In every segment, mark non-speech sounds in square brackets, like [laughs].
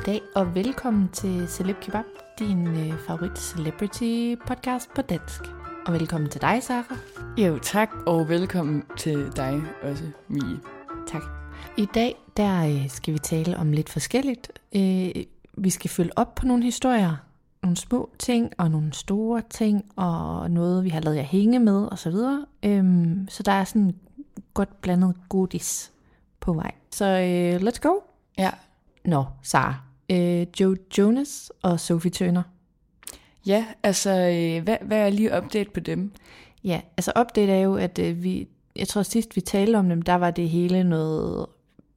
Goddag og velkommen til Celeb Kebab, din øh, favorit celebrity podcast på dansk. Og velkommen til dig, Sara. Jo, tak, og velkommen til dig også, Mie. Tak. I dag der øh, skal vi tale om lidt forskelligt. Øh, vi skal følge op på nogle historier, nogle små ting og nogle store ting, og noget, vi har lavet jer hænge med osv. Øhm, så der er sådan godt blandet godis på vej. Så øh, let's go. Ja, Nå, Sara. Øh, Joe Jonas og Sophie Turner. ja altså, øh, hvad, hvad er lige update på dem? Ja, altså update er jo, at øh, vi, jeg tror sidst vi talte om dem, der var det hele noget,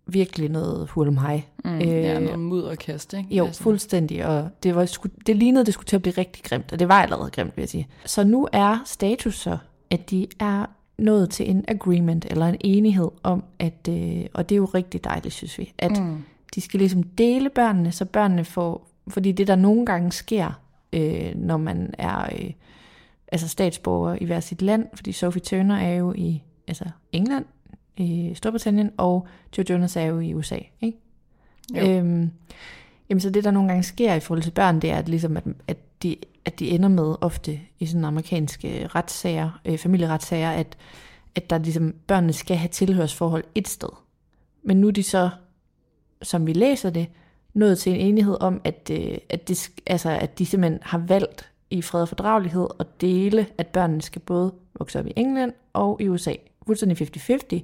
virkelig noget hurlum hej. Mm, øh, ja, noget mudderkast, ikke? Jo, Altså, fuldstændig, og det, var, sku- det lignede, det skulle til at blive rigtig grimt, og det var allerede grimt, vil jeg sige. Så nu er status så, at de er nået til en agreement, eller en enighed om, at, øh, og det er jo rigtig dejligt, synes vi, at mm. De skal ligesom dele børnene, så børnene får, fordi det der nogle gange sker, øh, når man er øh, altså statsborger i hver sit land, fordi Sophie Turner er jo i altså England, i Storbritannien, og Joe Jonas er jo i USA, ikke? Jo. Øhm, jamen så det der nogle gange sker i forhold til børn, det er at, ligesom, at, at, de, at de ender med ofte i sådan amerikanske retssager, øh, familieretssager, at, at der ligesom, børnene skal have tilhørsforhold et sted. Men nu er de så, som vi læser det, nået til en enighed om, at, øh, at, det, altså, at de simpelthen har valgt i fred og fordragelighed at dele, at børnene skal både vokse op i England og i USA. Fuldstændig 50-50.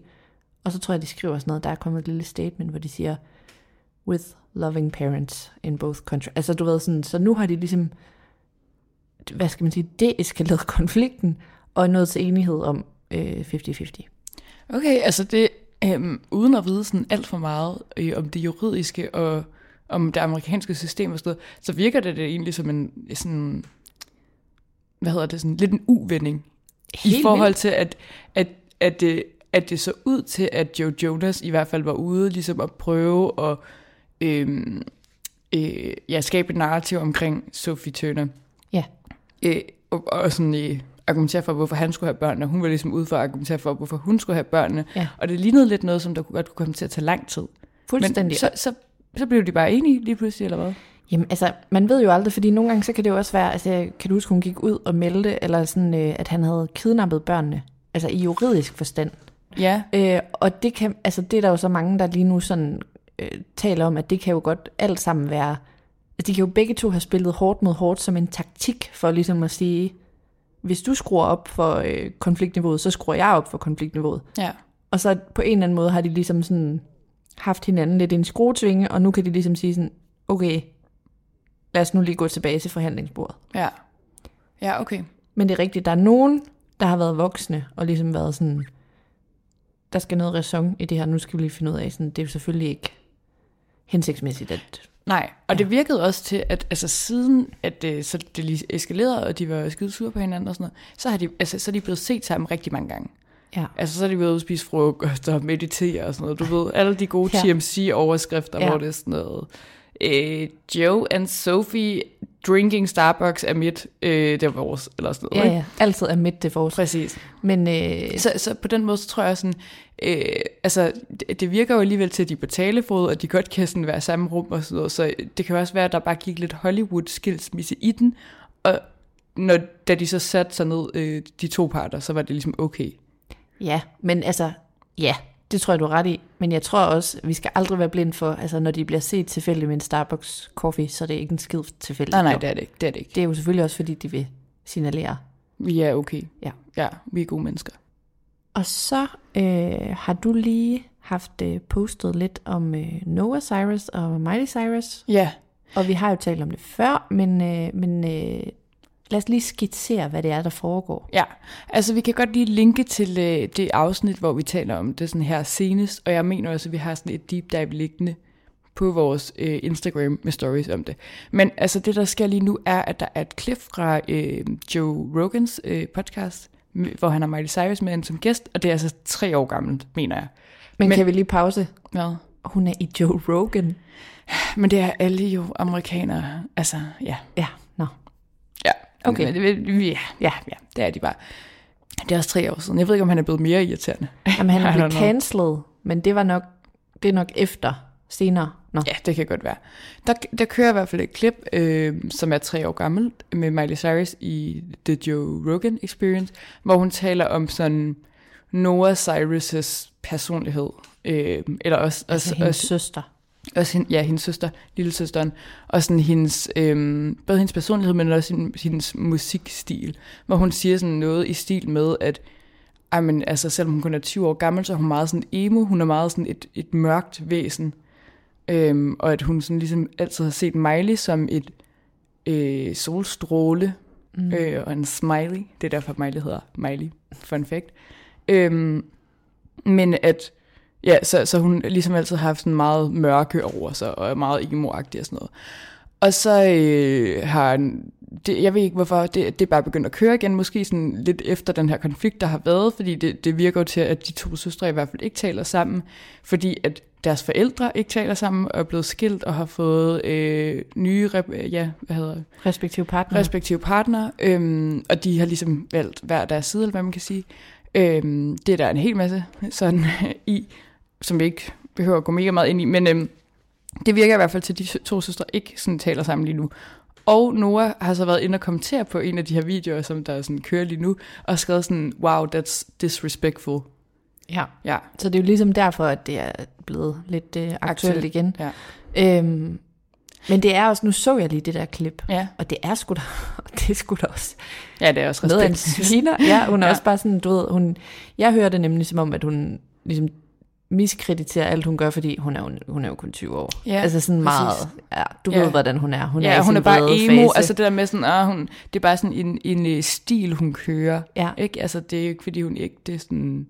Og så tror jeg, de skriver sådan noget, der er kommet et lille statement, hvor de siger, with loving parents in both countries. Altså du ved sådan, så nu har de ligesom, hvad skal man sige, deeskaleret [laughs] konflikten, og nået til enighed om øh, 50-50. Okay, altså det, øhm, uden at vide sådan alt for meget øh, om det juridiske og om det amerikanske system og sådan noget, så virker det, det egentlig som en sådan, hvad hedder det, sådan lidt en uvending. I Helt forhold vildt. til, at, at, at, det, at det så ud til, at Joe Jonas i hvert fald var ude ligesom at prøve at øhm, øh, ja, skabe et narrativ omkring Sophie Turner. Ja, øh, og, og sådan øh, argumentere for, hvorfor han skulle have børnene. Hun var ligesom ude for at argumentere for, hvorfor hun skulle have børnene. Ja. Og det lignede lidt noget, som der godt kunne komme til at tage lang tid. fuldstændig. Men så, så, så blev de bare enige lige pludselig, eller hvad? Jamen altså, man ved jo aldrig, fordi nogle gange så kan det jo også være, altså kan du huske, hun gik ud og meldte, eller sådan, øh, at han havde kidnappet børnene, altså i juridisk forstand. Ja, Øh, og det kan, altså det er der jo så mange, der lige nu sådan øh, taler om, at det kan jo godt alt sammen være, altså de kan jo begge to have spillet hårdt mod hårdt som en taktik for ligesom at sige, hvis du skruer op for øh, konfliktniveauet, så skruer jeg op for konfliktniveauet. ja. Og så på en eller anden måde har de ligesom sådan haft hinanden lidt i en skruetvinge, og nu kan de ligesom sige sådan, okay, lad os nu lige gå tilbage til forhandlingsbordet. Ja, ja okay. Men det er rigtigt, der er nogen, der har været voksne, og ligesom været sådan, der skal noget ræson i det her, nu skal vi lige finde ud af, sådan, det er jo selvfølgelig ikke hensigtsmæssigt, at Nej, og ja. det virkede også til, at altså, siden at det, så det lige eskalerede, og de var skide sure på hinanden og sådan noget, så, har de, altså, så er de blevet set sammen rigtig mange gange. ja, Altså, så er de været ude at spise frokost og meditere og sådan noget. Du ved, alle de gode Ja. TMC-overskrifter, ja. hvor det er sådan noget. Øh, Joe and Sophie drinking Starbucks er mit, øh, det er vores, eller sådan noget. Ja, ikke? ja. Altid er midt det vores. Præcis. Men øh, Så, så på den måde, så tror jeg sådan, øh, altså det, det virker jo alligevel til, at de er på talefod, og de godt kan sådan være i samme rum og sådan noget, så det kan også være, at der bare gik lidt Hollywood-skilsmisse i den, og når, da de så satte sig ned, øh, de to parter, så var det ligesom okay. ja, men altså, ja, det tror jeg, du er ret i. Men jeg tror også, vi skal aldrig være blind for, altså når de bliver set tilfældigt med en Starbucks coffee, så er det ikke en skid tilfældigt. Nej, nej, det er det ikke. Det er det ikke. det er jo selvfølgelig også, fordi de vil signalere. Vi er okay. Ja. Ja, vi er gode mennesker. Og så øh, har du lige haft øh, postet lidt om øh, Noah Cyrus og Miley Cyrus. Ja, Og vi har jo talt om det før, men, øh, men øh, lad os lige skitsere, hvad det er, der foregår. Ja, altså vi kan godt lige linke til øh, det afsnit, hvor vi taler om det sådan her senest, og jeg mener også, at vi har sådan et deep dive liggende på vores øh, Instagram med stories om det. Men altså det, der sker lige nu, er, at der er et klip fra øh, Joe Rogans øh, podcast, hvor han har Miley Cyrus med som gæst, og det er altså tre år gammelt, mener jeg. Men, Men- kan vi lige pause? Hvad? Hun er i Joe Rogan. Men det er alle jo amerikanere, altså ja. Ja, Okay. Men ja, ja, ja, det er de bare. Det er også tre år siden. Jeg ved ikke, om han er blevet mere irriterende. Jamen, han [laughs] er blevet cancelled, men det var nok, det er nok efter, senere. Nå. Ja, det kan godt være. Der, der kører i hvert fald et klip, øh, som er tre år gammel, med Miley Cyrus i The Joe Rogan Experience, hvor hun taler om sådan Noah Cyrus' personlighed. Øh, eller også, Altså også, hendes også, søster. Også hende, ja, hendes søster, lille søsteren, og sådan hendes, øh, både hendes personlighed, men også hendes, hendes musikstil, hvor hun siger sådan noget i stil med, at ej, men, altså, selvom hun kun er 20 år gammel, så er hun meget sådan emo, hun er meget sådan et, et mørkt væsen, øhm, og at hun sådan ligesom altid har set Miley som et øh, solstråle mm. øh, og en smiley, det er derfor Miley hedder Miley, fun fact, øhm, men at Ja, så, så hun ligesom altid har haft sådan meget mørke over sig, og er meget emo-agtig og sådan noget. Og så øh, har han- det, jeg ved ikke hvorfor, det, det er bare begyndt at køre igen, måske sådan lidt efter den her konflikt, der har været, fordi det, det virker jo til, at de to søstre i hvert fald ikke taler sammen, fordi at deres forældre ikke taler sammen, og er blevet skilt og har fået øh, nye, rep- ja, hvad hedder det? Respektive partner. respektive partner, øhm, og de har ligesom valgt hver deres side, eller hvad man kan sige. Øhm, det er der en hel masse sådan [laughs] i, som vi ikke behøver at gå mega meget ind i, men øhm, det virker i hvert fald til, at de to søstre ikke sådan taler sammen lige nu. Og Noah har så været inde og kommentere på en af de her videoer, som der sådan kører lige nu, og skrevet sådan, wow, that's disrespectful. Ja. Ja, Så det er jo ligesom derfor, at det er blevet lidt øh, aktuelt Aktuelt, igen. ja. Øhm, men det er også, nu så jeg lige det der klip, Ja, og det er sgu da, [laughs] det er sgu da også ja det er også noget af en sviner. Ja, hun er [laughs] Ja. også bare sådan, du ved, hun, jeg hører det nemlig som om, at hun ligesom miskrediterer alt, hun gør, fordi hun er jo, hun er jo kun 20 år. Ja, altså sådan præcis. meget, ja, du Ja. ved, hvordan hun er. Hun ja, er hun er bare emo, fase. altså det der med sådan, ah, hun, det er bare sådan en, en øh, stil, hun kører. Ja, Ikke? Altså, det er jo ikke, fordi hun ikke, det er sådan...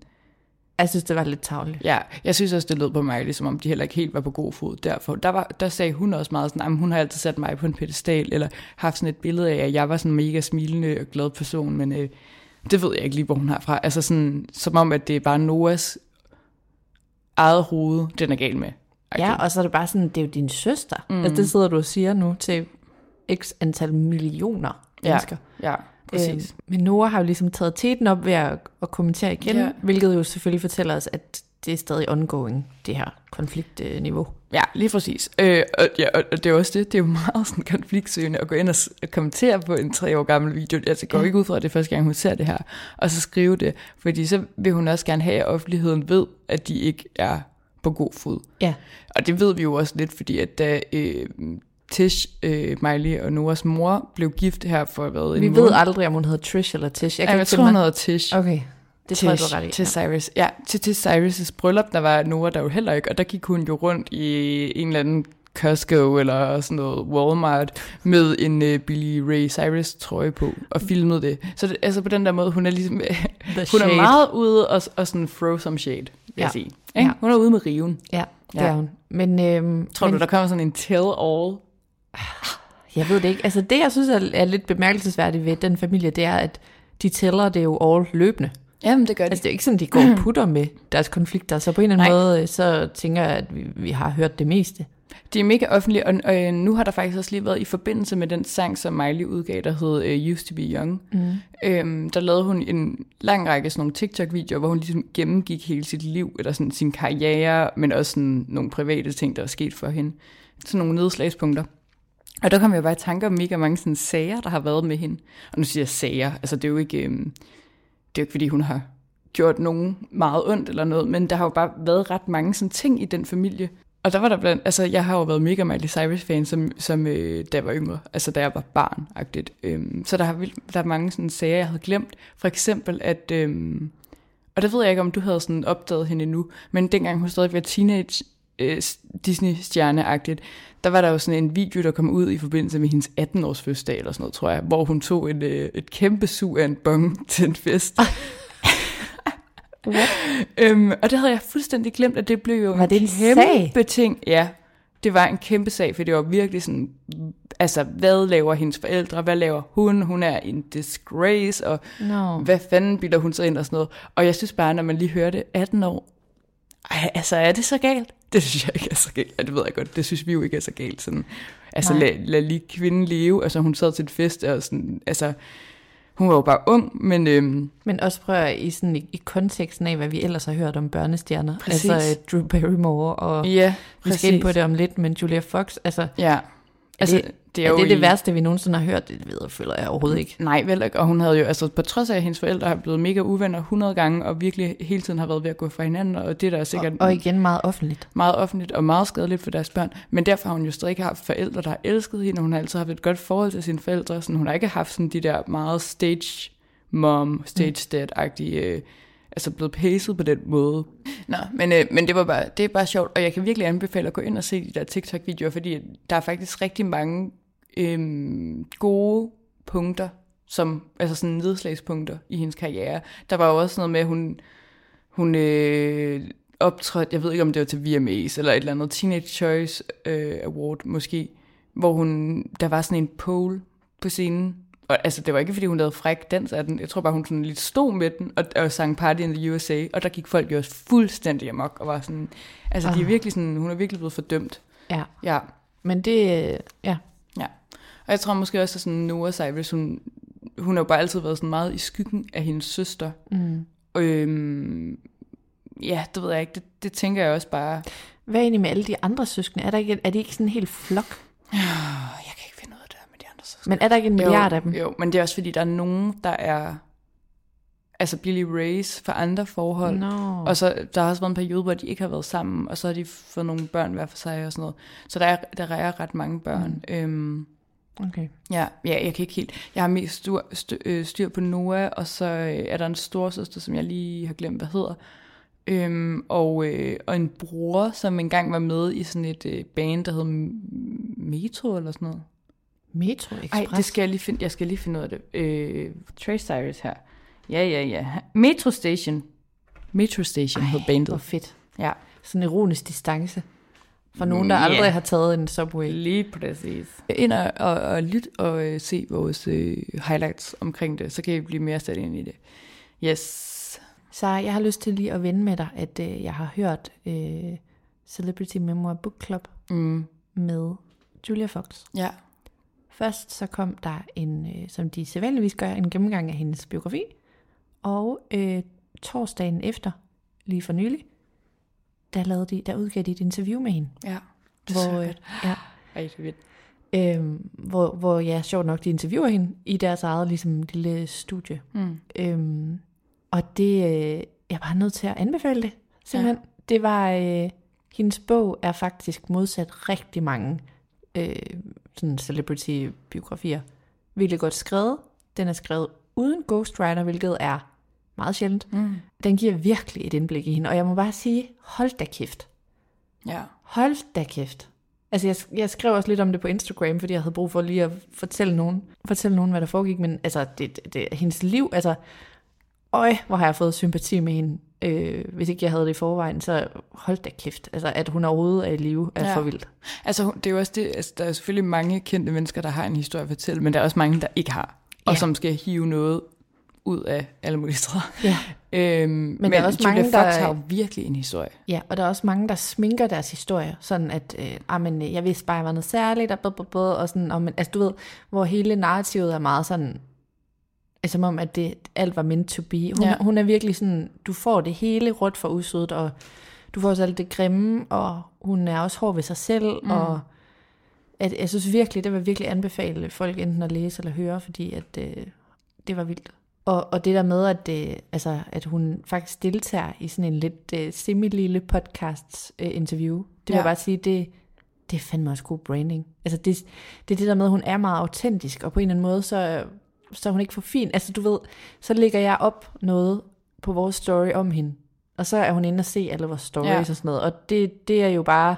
jeg synes, det var lidt tavligt. Ja, jeg synes også, det lød på mig, ligesom om de heller ikke helt var på god fod. Derfor, der, var, der sagde hun også meget sådan, at hun har altid sat mig på en pedestal, eller haft sådan et billede af, at jeg var sådan en mega smilende og glad person, men øh, det ved jeg ikke lige, hvor hun har fra. Altså sådan, som om, at det er bare Noahs eget hoved, den er gal med. Ja, og så er det bare sådan, det er jo din søster. Mm. Altså det sidder du og siger nu til x antal millioner mennesker. Ja, præcis. Øhm, men Nora har jo ligesom taget teten op ved at, at kommentere igen, Ja. ja. hvilket jo selvfølgelig fortæller os, at det er stadig ongoing, det her konfliktniveau. Ja, lige præcis. Øh, og, ja, og, det er også det, det er jo meget sådan konfliktsøgende at gå ind og kommentere på en tre år gammel video. Altså, går ikke ud fra, at det er første gang, hun ser det her, og så skrive det. Fordi så vil hun også gerne have, at offentligheden ved, at de ikke er på god fod. Ja, Og det ved vi jo også lidt, fordi at da øh, Tish, øh, Miley og Noras mor blev gift her for hvad, en vi måned. ved aldrig, om hun hedder Trish eller Tish. Jeg, kan ja, jeg ikke tror, hun hedder Tish. Okay, det tror jeg, du ret i. til Cyrus. Ja, til, til Cyrus' bryllup, der var Nora der jo heller ikke, og der gik hun jo rundt i en eller anden Costco eller sådan noget Walmart med en uh, Billy Ray Cyrus trøje på og filmede det. Så det, altså på den der måde, hun er ligesom, [laughs] hun er meget ude og, og sådan throw some shade, vil ja. Jeg sige. Ja. Hun er ude med riven. Ja, det Ja. er hun. Men, øhm, Tror men du, der kommer sådan en tell-all? [sighs] jeg ved det ikke. Altså det, jeg synes er, er lidt bemærkelsesværdigt ved den familie, det er, at de tæller det jo all løbende. Jamen, det gør det. Altså det er ikke sådan, de går og putter med deres konflikter. Så på en eller anden Nej. måde, øh, så tænker jeg, at vi, vi har hørt det meste. De er mega offentlige, og, og øh, nu har der faktisk også lige været i forbindelse med den sang, som Miley udgav, der hed uh, Used to be Young. Mm. Øhm, der lavede hun en lang række sådan nogle TikTok-videoer, hvor hun ligesom gennemgik hele sit liv, eller sådan sin karriere, men også sådan nogle private ting, der er sket for hende. Sådan nogle nedslagspunkter. Og der kom jeg bare i tanke om mega mange sådan sager, der har været med hende. Og nu siger jeg sager, altså det er jo ikke, øhm, det er jo ikke fordi hun har gjort nogen meget ondt eller noget, men der har jo bare været ret mange sådan ting i den familie. Og der var der blandt, altså jeg har jo været mega Miley Cyrus-fan, som, som øh, da jeg var yngre, altså da jeg var barn-agtigt. Øhm, så der, har, der er mange sådan sager, jeg havde glemt. For eksempel, at, øhm, og det ved jeg ikke, om du havde sådan opdaget hende endnu, men dengang hun stadig var teenage, øh, Disney-stjerne-agtigt, der var der jo sådan en video, der kom ud i forbindelse med hendes 18-års fødselsdag, eller sådan noget, tror jeg, hvor hun tog en, øh, et kæmpe sug af en bong [laughs] til en fest. [laughs] øhm, og det havde jeg fuldstændig glemt, at det blev jo Var en det en kæmpe sag? ting. Ja, det var en kæmpe sag, for det var virkelig sådan, altså, hvad laver hendes forældre, hvad laver hun, hun er en disgrace, og Nå. hvad fanden bilder hun sig ind og sådan noget. Og jeg synes bare, når man lige hører det 18 år, ej, altså er det så galt? [laughs] Det synes jeg ikke er så galt. Ja, det ved jeg godt. Det synes vi jo ikke er så galt. Sådan, altså Nej. lad, lad lige kvinden leve. Altså hun sad til et fest, og sådan, altså hun var jo bare ung, men øhm, Men også prøv at i, sådan, i, i konteksten af, hvad vi ellers har hørt om børnestjerner. Præcis. Altså Drew Barrymore, og ja, vi skal ind på det om lidt, men Julia Fox, altså, Ja, altså det- det er, er jo det i- det værste, vi nogensinde har hørt? Det ved jeg, føler jeg overhovedet ikke. Nej, vel ikke. Og hun havde jo, altså på trods af, at hendes forældre har blevet mega uvenner 100 gange, og virkelig hele tiden har været ved at gå fra hinanden, og det der er sikkert... Og, og igen meget offentligt. meget offentligt og meget skadeligt for deres børn. Men derfor har hun jo stadig haft forældre, der har elsket hende. Hun har altid haft et godt forhold til sine forældre. Sådan, hun har ikke haft sådan de der meget stage mom, stage dad-agtige, øh, altså blevet paced på den måde. Nå, men, øh, men det, var bare, det er bare sjovt, og jeg kan virkelig anbefale at gå ind og se de der TikTok-videoer, fordi der er faktisk rigtig mange øh, gode punkter, som, altså sådan nedslagspunkter i hendes karriere. Der var jo også noget med, at hun, hun øh, optrådte, jeg ved ikke om det var til VMAs, eller et eller andet Teenage Choice øh, Award måske, hvor hun, der var sådan en pole på scenen, og altså det var ikke fordi hun lavede fræk dans af den, jeg tror bare hun sådan lidt stod med den, og, og sang Party in the USA, og der gik folk jo også fuldstændig amok, og var sådan, altså de er virkelig sådan, hun er virkelig blevet fordømt. Ja. Ja, Men det, ja, Ja, og jeg tror måske også, at sådan Noah Cyrus, hun, hun har jo bare altid været sådan meget i skyggen af hendes søster. mm. Øhm, ja, det ved jeg ikke. Det, det tænker jeg også bare. Hvad er egentlig med alle de andre søskende? Er, der ikke, er de ikke sådan en hel flok? [sighs] Jeg søskende. Men er der ikke en milliard jo, af dem? Jo, men det er også fordi, der er nogen, der er... Altså Billy Rays for andre forhold. Nå. Og så der har også været en periode, hvor de ikke har været sammen, og så har de fået nogle børn hver for sig og sådan noget. Så der er, der er ret mange børn. Mm. Øhm, Okay. Ja, ja, jeg kan ikke helt. Jeg har mest styr, styr, øh, styr på Noah, og så øh, er der en storsøster, som jeg lige har glemt, hvad hedder. Øhm, og, øh, og en bror, som engang var med i sådan et øh, band, der hed Metro eller sådan noget. Metro Ej, Express? det skal jeg lige finde, jeg skal lige finde ud af det. Øh, Trace Cyrus her. Ja, ja, ja. Metro Station. Metro Station hed Hvor bandet. fedt. Ja, Sådan en ironisk distance. For nogen, der Ja. aldrig har taget en subway. lige præcis. Ind og, og, og lyt og øh, se vores øh, highlights omkring det, så kan I blive mere sat ind i det. Yes. Så jeg har lyst til lige at vende med dig, at øh, jeg har hørt øh, Celebrity Memoir Book Club Mm. med Julia Fox. Ja. Først så kom der en, øh, som de sædvanligvis gør, en gennemgang af hendes biografi. Og øh, torsdagen efter, lige for nylig, der, lavede de, der udgav de et interview med hende. Ja. Hvor, øh, ja, [laughs] Ej, det er vildt. øhm, hvor, hvor ja, sjovt nok, de interviewer hende i deres eget ligesom, lille studie. Mm. Øhm, og det, øh, jeg var nødt til at anbefale det, simpelthen. Ja. Det var, øh, hendes bog er faktisk modsat rigtig mange øh, sådan celebrity-biografier. Virkelig godt skrevet. Den er skrevet uden ghostwriter, hvilket er meget sjældent. Mm. Den giver virkelig et indblik i hende, og jeg må bare sige, hold da kæft. Ja. Hold da kæft. Altså, jeg, jeg skrev også lidt om det på Instagram, fordi jeg havde brug for lige at fortælle nogen, fortælle nogen hvad der foregik, men altså, det, det, det, hendes liv, altså, øj, hvor har jeg fået sympati med hende. Øh, hvis ikke jeg havde det i forvejen, så hold da kæft. Altså, at hun overhovedet er i live, er Ja. for vildt. Altså, det er jo også det, altså, der er selvfølgelig mange kendte mennesker, der har en historie at fortælle, men der er også mange, der ikke har, og Ja. som skal hive noget ud af alle mulige steder. Ja. [laughs] Øhm, men, der men er også Julia mange, Fox der- har jo virkelig en historie. Ja, og der er også mange, der sminker deres historie, sådan at, øh, ah, men, jeg vidste bare, jeg var noget særligt, og, blah, blah, blah, og sådan, og, men, altså du ved, hvor hele narrativet er meget sådan, som om, at det, alt var meant to be. Hun, Ja. hun er virkelig sådan, du får det hele råt for udsødet, og du får også alt det grimme, og hun er også hård ved sig selv, mm. og at, jeg synes virkelig, det vil virkelig anbefale folk enten at læse eller høre, fordi at, øh, det var vildt. Og, og det der med, at, øh, altså, at hun faktisk deltager i sådan en lidt øh, semi-lille podcast-interview, det vil Ja. jeg bare sige, det, det er fandme også god branding. Altså det, det er det der med, at hun er meget autentisk, og på en eller anden måde, så, så er hun ikke for fin. Altså du ved, så lægger jeg op noget på vores story om hende, og så er hun inde og se alle vores stories Ja. og sådan noget, og det, det er jo bare,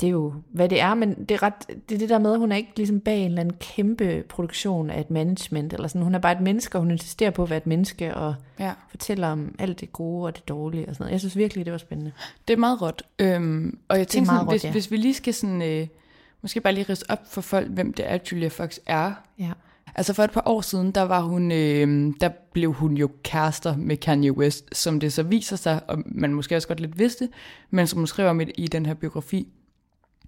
det er jo, hvad det er, men det er, ret, det er det der med, at hun er ikke ligesom bag en eller anden kæmpe produktion af et management, eller sådan. Hun er bare et menneske, og hun insisterer på at være et menneske, og Ja. fortæller om alt det gode og det dårlige og sådan noget. Jeg synes virkelig, det var spændende. Det er meget råt. Øhm, og jeg tænker, meget sådan, råt, hvis, ja. hvis vi lige skal sådan, øh, måske bare lige ridse op for folk, hvem det er, Julia Fox er. Ja. Altså for et par år siden, der var hun, øh, der blev hun jo kærester med Kanye West, som det så viser sig, og man måske også godt lidt vidste, men som hun skriver om i, i den her biografi,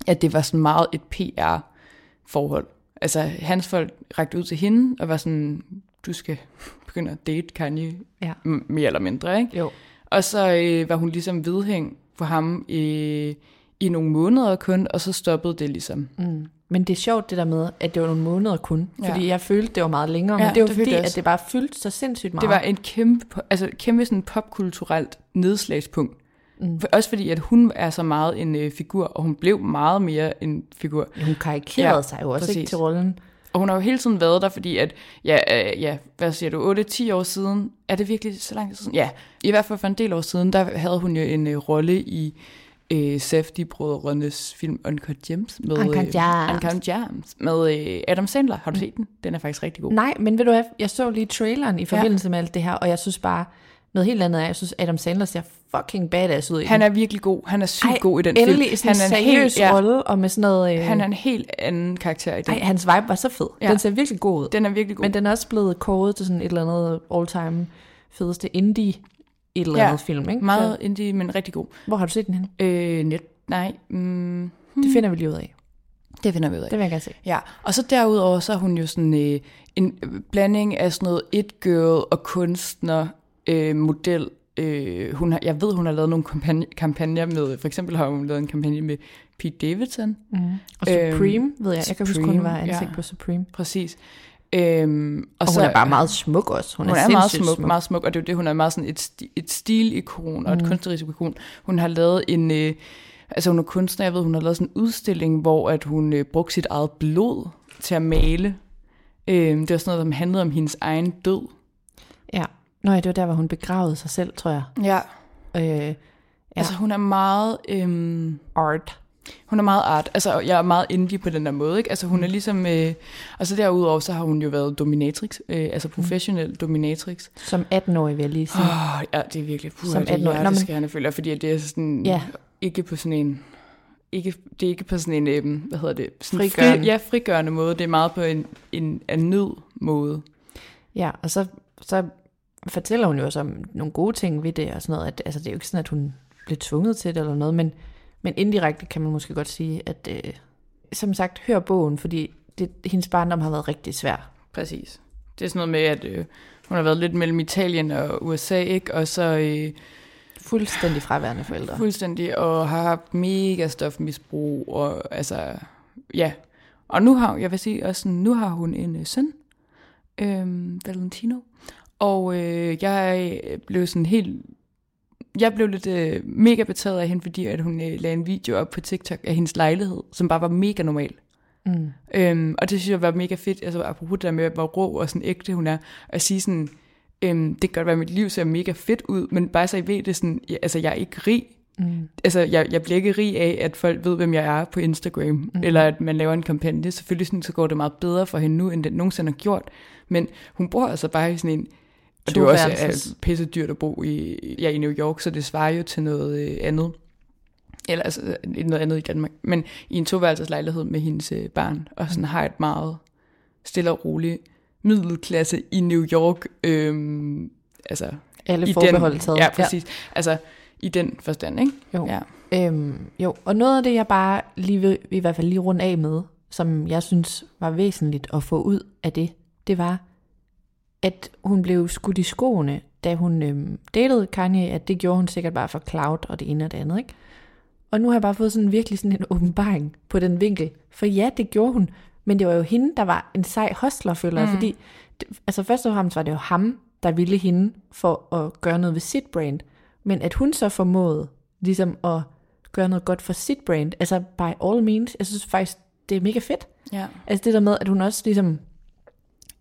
at det var sådan meget et PR-forhold. Altså hans folk rakte ud til hende og var sådan, du skal begynde at date Kanye, Ja. m- mere eller mindre, ikke? Jo. Og så øh, var hun ligesom vedhæng for ham øh, i nogle måneder kun, og så stoppede det ligesom. Mm. Men det er sjovt det der med, at det var nogle måneder kun. Ja. Fordi jeg følte, det var meget længere. Ja, men det var det fordi, at det bare fyldte så sindssygt meget. Det var en kæmpe, altså kæmpe sådan popkulturelt nedslagspunkt. Mm. For, også fordi, at hun er så meget en øh, figur, og hun blev meget mere en figur. Hun karikerede Ja, sig jo også ikke til rollen. Og hun har jo hele tiden været der, fordi at, ja, øh, ja hvad siger du, 8-10 år siden, er det virkelig så lang tid siden? Ja, i hvert fald for en del år siden, der havde hun jo en øh, rolle i øh, Safdie-brødrenes film Uncut Gems. Med, Uncut øh, Gems. Uncut Gems. Med øh, Adam Sandler. Har du set den? Den er faktisk rigtig god. Nej, men ved du hvad, jeg så lige traileren i forbindelse ja. med alt det her, og jeg synes bare, noget helt andet er, jeg synes, Adam Sandler ser fucking badass ud i Han er virkelig god. Han er sygt Ej, god i den endelig film. sådan en han er seriøs helt, ja, rolle, og med sådan noget... Øh, Han er en helt anden karakter i den. ej, hans vibe var så fed. Ja. Den ser virkelig god ud. Den er virkelig god. Men den er også blevet kåret til sådan et eller andet all-time fedeste indie et eller Ja, andet film, ikke? Meget indie, men rigtig god. Hvor har du set den hen? Øh, net, nej, mm, Det finder vi lige ud af. det finder vi ud af. Det vil jeg gerne se. Ja, og så derudover, så er hun jo sådan øh, en blanding af sådan noget it-girl og kunstner, øh, model. Øh, hun har, jeg ved, hun har lavet nogle kampagne, kampagner med, for eksempel har hun lavet en kampagne med Pete Davidson. Mm. Og Supreme, ved jeg. Jeg kan huske, hun Supreme, var ansigt ja. på Supreme. Præcis. Øhm, og, Og hun er bare meget smuk også. Hun, Hun er, er, meget smuk, smuk. meget smuk, og det er jo det, hun er meget sådan et, et stilikon og et kunstnerisk ikon. Hun har lavet en, øh, altså hun er kunstner, jeg ved, hun har lavet sådan en udstilling, hvor at hun øh, brugte sit eget blod til at male. Øh, det var sådan noget, som handlede om hendes egen død. Ja. Nå ja, det var der, hvor hun begravede sig selv, tror jeg. Ja. Øh, ja. Altså hun er meget, øhm, art. Hun er meget art. Altså jeg er meget indie på den der måde, ikke? Altså hun er ligesom, øh, og så derudover, så har hun jo været dominatrix, øh, altså professionel dominatrix. Som 18-årig, vil jeg lige sige. Åh, ja, det er virkelig puha, Som det er 18-årig. Nå, men- hjerteskærende, føler fordi det er sådan, Ja. ikke på sådan en, ikke, det er ikke på sådan en, øhm, hvad hedder det, sådan Frigørende. Fri, ja, frigørende måde, det er meget på en, en, en nød måde. Ja, og så, så fortæller hun jo også om nogle gode ting ved det og sådan noget. At, altså, det er jo ikke sådan, at hun blev tvunget til det eller noget, men, men indirekte kan man måske godt sige, at øh, som sagt, hør bogen, fordi det, hendes barndom har været rigtig svær. Præcis. Det er sådan noget med, at øh, hun har været lidt mellem Italien og USA, ikke? Og så øh, Fuldstændig fraværende forældre. fuldstændig, og har haft mega stofmisbrug, og altså, ja. Og nu har, jeg vil sige også, sådan, nu har hun en øh, søn, øh, Valentino, og øh, jeg blev sådan helt, jeg blev lidt øh, mega betaget af hende, fordi at hun øh, lagde en video op på TikTok af hendes lejlighed, som bare var mega normal. Mm. Øhm, og det synes jeg var mega fedt, altså apropos det der med, hvor rå og sådan ægte hun er, at sige sådan, øhm, det kan godt være, at mit liv ser mega fedt ud, men bare så I ved det sådan, ja, altså jeg er ikke rig. Mm. Altså jeg, jeg bliver ikke rig af, at folk ved, hvem jeg er på Instagram, mm. eller at man laver en kampagne. Selvfølgelig sådan, så går det meget bedre for hende nu, end det nogensinde har gjort. Men hun bor altså bare i sådan en, og det er jo også er pisse dyrt at bo i, ja, i New York, så det svarer jo til noget øh, andet. Eller altså øh, noget andet i Danmark. Men i en toværelseslejlighed med hendes øh, barn, og sådan har et meget stille og roligt middelklasse i New York. Øhm, altså, Alle forbehold taget. Ja, præcis. Ja. Altså, i den forstand, ikke? Jo. Ja. Øhm, jo, og noget af det, jeg bare lige vil, i hvert fald lige rundt af med, som jeg synes var væsentligt at få ud af det, det var, at hun blev skudt i skoene, da hun øhm, datede Kanye, at det gjorde hun sikkert bare for cloud og det ene og det andet, ikke? Og nu har jeg bare fået sådan virkelig sådan en [laughs] åbenbaring på den vinkel. For ja, det gjorde hun, men det var jo hende, der var en sej hostler, føler jeg, fordi altså først og fremmest var det jo ham, der ville hende for at gøre noget ved sit brand. Men at hun så formåede ligesom at gøre noget godt for sit brand, altså by all means, jeg synes faktisk, det er mega fedt. ja. Altså det der med, at hun også ligesom,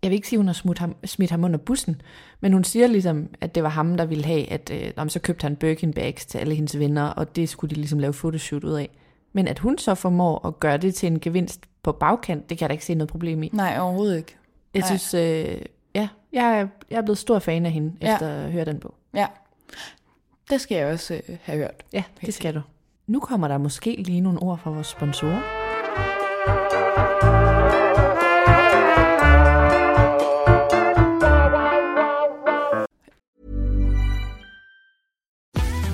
jeg vil ikke sige, at hun har smidt ham, smidt ham under bussen, men hun siger ligesom, at det var ham, der ville have, at øh, så købte han Birkin bags til alle hendes venner, og det skulle de ligesom lave fotoshoot ud af. Men at hun så formår at gøre det til en gevinst på bagkant, det kan jeg da ikke se noget problem i. Nej, overhovedet ikke. Jeg Nej. synes, øh, ja, jeg er, jeg er blevet stor fan af hende, Ja. efter at høre den bog. Ja. Det skal jeg også øh, have hørt. Ja, det skal du. Nu kommer der måske lige nogle ord fra vores sponsorer.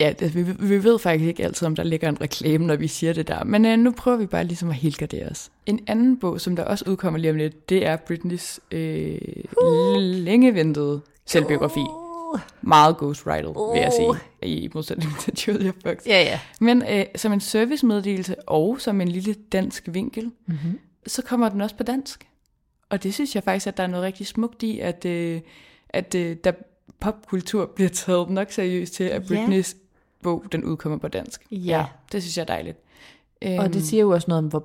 Ja, det, vi, vi ved faktisk ikke altid, om der ligger en reklame, når vi siger det der. Men øh, nu prøver vi bare ligesom at helgardere os. En anden bog, som der også udkommer lige om lidt, det er Britneys øh, uh. længeventede selvbiografi. Uh. Meget ghostwrited, vil jeg sige, i modsætning til [laughs] Julia Fox. Ja, ja. Men øh, som en servicemeddelelse og som en lille dansk vinkel, mm-hmm. så kommer den også på dansk. Og det synes jeg faktisk, at der er noget rigtig smukt i, at, øh, at øh, der popkultur bliver taget nok seriøst til, at Ja. Britneys bog, den udkommer på dansk. Ja. det synes jeg er dejligt. Og det siger jo også noget om, hvor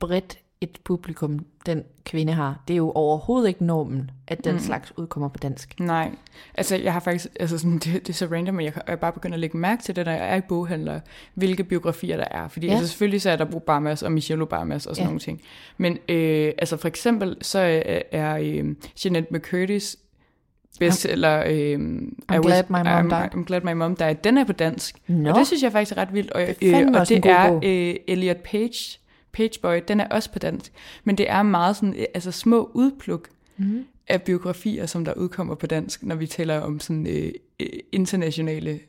bredt et publikum den kvinde har. Det er jo overhovedet ikke normen, at den mm. slags udkommer på dansk. Nej, altså jeg har faktisk, altså sådan, det, det er så random, men jeg er bare begyndt at lægge mærke til det, når jeg er i boghandler, hvilke biografier der er. Fordi Ja. ja. altså, selvfølgelig så er der Obamas og Michelle Obamas og sådan Ja. ja. nogle ting. Men øh, altså for eksempel, så er, er øh, Jeanette McCurdy's bestseller, øh, I'm Glad My Mom I'm. I'm Glad My Mom Died, den er på dansk. Nå. Og det synes jeg faktisk er ret vildt. Og, Det er fandme og det er øh, Elliot Page, Pageboy, den er også på dansk. Men det er meget sådan, øh, altså små udpluk Mm. af biografier, som der udkommer på dansk, når vi taler om sådan øh, øh, internationale,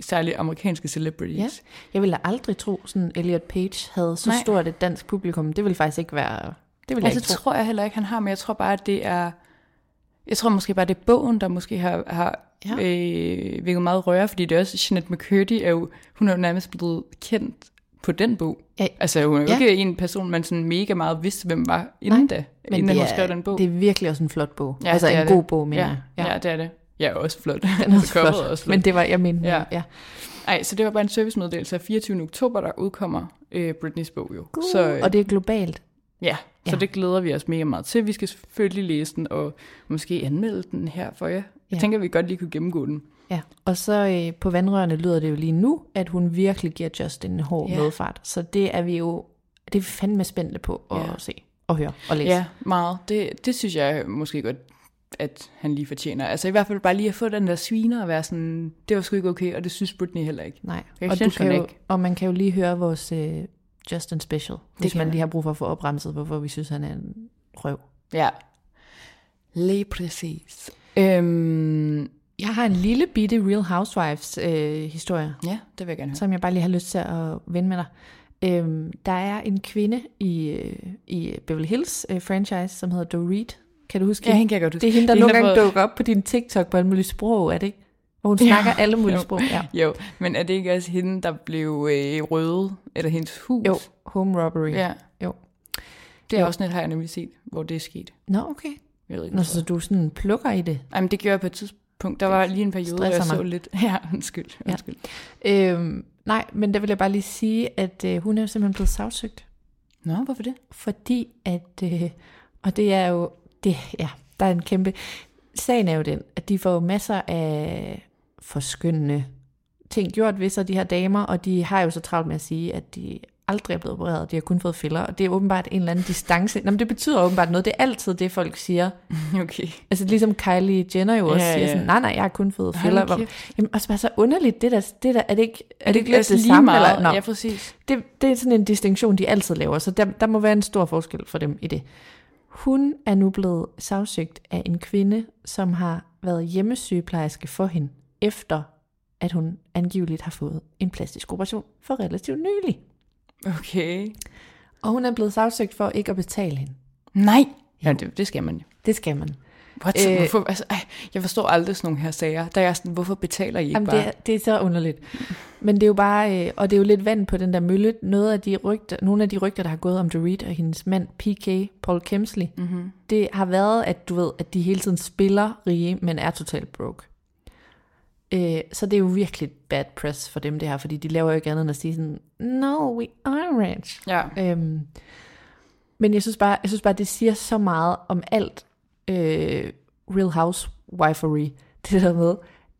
særligt amerikanske celebrities. Ja. Jeg ville aldrig tro, sådan Elliot Page havde så Nej. stort et dansk publikum. Det ville faktisk ikke være... Det ville jeg Altså, ikke tro. tror jeg heller ikke, han har, men jeg tror bare, at det er... Jeg tror måske bare, det er bogen, der måske har, har Ja. øh, vækket meget røre, fordi det er også, Jeanette McCurdy er jo, hun er jo nærmest blevet kendt på den bog. Ja. Altså, hun er jo Ja. ikke en person, man sådan mega meget vidste, hvem var inden da, Men inden hun er, skrev den bog. det er virkelig også en flot bog. Ja, altså en det. god bog, mener ja. jeg. Ja. ja, det er det. Ja, også flot. [laughs] Den er også Coveret flot. også flot. Men det var, jeg mener, ja. Ja. Nej, så det var bare en servicemeddelelse af 24. oktober, der udkommer øh, Britneys bog jo. God. Så, øh, Og det er globalt. ja, så Ja. det glæder vi os mega meget til. Vi skal selvfølgelig læse den og måske anmelde den her for jer. Jeg Ja. tænker, at vi godt lige kunne gennemgå den. Ja, og så øh, på vandrørene lyder det jo lige nu, at hun virkelig giver Justin en hård Ja. medfart. Så det er vi jo det er vi fandme spændte på at Ja. se og høre og læse. Ja, meget. Det, det synes jeg måske godt, at han lige fortjener. Altså i hvert fald bare lige at få den der sviner og være sådan, det var sgu ikke okay, og det synes Britney heller ikke. Nej, Jeg og, synes kan jo, ikke. og man kan jo lige høre vores øh, Justin Special, hvis kan man lige har brug for at få opremset, hvorfor vi synes, han er en røv. Ja, lige præcis. Øhm, Jeg har en lille bitte Real Housewives øh, historie, ja, det vil jeg gerne høre. som jeg bare lige har lyst til at vende med dig. Øhm, der er en kvinde i, øh, i Beverly Hills øh, franchise, som hedder Dorit. Kan du huske Ja, hende kan jeg godt huske. Det er hende, der Det nogle gange dukker op på din TikTok på alle mulige sprog, er det ikke? Hvor hun Ja. snakker alle mulige Jo. sprog. Ja. Jo, men er det ikke også hende, der blev øh, røde, eller hendes hus? Jo, home robbery. Ja. Jo. Det er Jo. også net, har jeg nemlig set, hvor det er sket. Nå, okay. Jeg ved ikke, Nå, så du sådan plukker i det. Ej, men det gjorde jeg på et tidspunkt. Der var lige en periode, hvor jeg Stresser så mig. lidt... [laughs] Ja, undskyld. Ja. undskyld. Øhm, nej, men der vil jeg bare lige sige, at øh, hun er jo simpelthen blevet sagsøgt. Nå, hvorfor det? Fordi at øh, Og det er jo, det, ja, der er en kæmpe... Sagen er jo den, at de får masser af forskyndende ting gjort ved sig, de her damer, og de har jo så travlt med at sige, at de aldrig er blevet opereret, de har kun fået filler, og det er åbenbart en eller anden distance. Nå, men det betyder åbenbart noget, det er altid det, folk siger. [laughs] Okay. Altså ligesom Kylie Jenner jo også Ja, siger ja. sådan, nej, nej, jeg har kun fået filler. Hvor, jamen, også bare så underligt, det der, det der er det ikke, er det ikke lidt altså det samme? meget? Eller? Ja, præcis. det, det er sådan en distinktion, de altid laver, så der, der må være en stor forskel for dem i det. Hun er nu blevet sagsøgt af en kvinde, som har været hjemmesygeplejerske for hende, efter at hun angiveligt har fået en plastisk operation for relativt nylig. Okay. Og hun er blevet sagsøgt for ikke at betale hende. Nej. Ja, det, det skal man jo. Det skal man. What? Øh, hvorfor, altså, ej, jeg forstår aldrig sådan nogle her sager. Der er sådan, hvorfor betaler I ikke Jamen, bare? det, er, det er så underligt. Men det er jo bare, øh, og det er jo lidt vand på den der mølle. Noget af de rygter, nogle af de rygter, der har gået om Dorit og hendes mand, PK, Paul Kemsley, mm-hmm. det har været, at du ved, at de hele tiden spiller rige, men er totalt broke. Øh, så det er jo virkelig bad press for dem det her, fordi de laver jo ikke andet end at sige sådan, no, we are rich. Ja. Øhm, men jeg synes, bare, jeg synes bare, det siger så meget om alt øh, Real Housewifery, [laughs] det der med,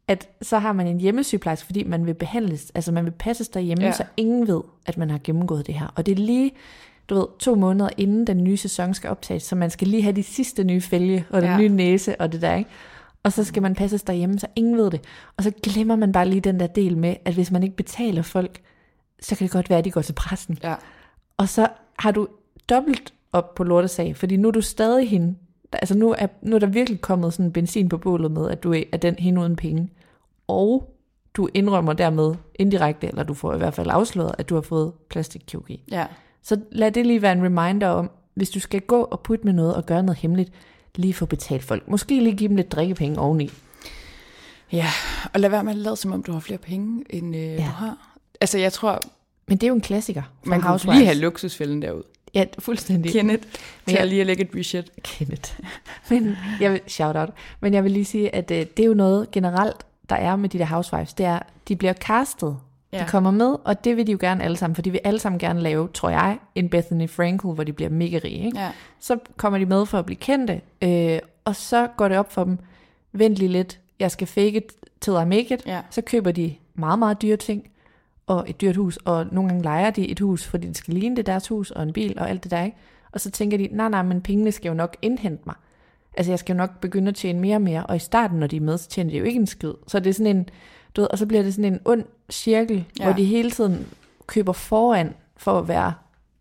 at så har man en hjemmesygeplejerske, fordi man vil behandles, altså man vil passes derhjemme, Ja. så ingen ved, at man har gennemgået det her. Og det er lige, du ved, to måneder inden den nye sæson skal optages, så man skal lige have de sidste nye fælge, og den ja. nye næse, og det der, ikke? Og så skal man passes derhjemme, så ingen ved det. Og så glemmer man bare lige den der del med, at hvis man ikke betaler folk, så kan det godt være, at de går til pressen. Ja. Og så har du dobbelt op på lortesag, fordi nu er du stadig hende. Altså nu er, nu er der virkelig kommet sådan benzin på bålet med, at du er, er den hende uden penge. Og du indrømmer dermed indirekte, eller du får i hvert fald afsløret, at du har fået plastikkirurgi. Ja. Så lad det lige være en reminder om, hvis du skal gå og putte med noget og gøre noget hemmeligt, lige få betalt folk. Måske lige give dem lidt drikkepenge oveni. Ja, og lad være med at lade som om, du har flere penge, end øh, ja. du har. Altså, jeg tror, Men det er jo en klassiker man housewives. lige have luksusfælden derud. Ja, fuldstændig. Kenneth, til jeg- lige at lægge et budget. Kenneth. Men jeg vil, shout out. Men jeg vil lige sige, at øh, det er jo noget generelt, der er med de der housewives. Det er, de bliver castet. Ja. De kommer med, og det vil de jo gerne alle sammen, for de vil alle sammen gerne lave, tror jeg, en Bethany Frankel, hvor de bliver mega rige. Ikke? Ja. Så kommer de med for at blive kendte, øh, og så går det op for dem, vent lige lidt, jeg skal fake it till I make it. Ja. Så køber de meget, meget dyre ting, og et dyrt hus, og nogle gange leger de et hus, fordi det skal ligne det deres hus, og en bil, og alt det der, ikke? Og så tænker de, nej, nej, men pengene skal jo nok indhente mig. Altså, jeg skal jo nok begynde at tjene mere og mere, og i starten, når de er med, så tjener de jo ikke en skid. Så det er sådan en, du ved, og så bliver det sådan en ond cirkel, ja. Hvor de hele tiden køber foran for at være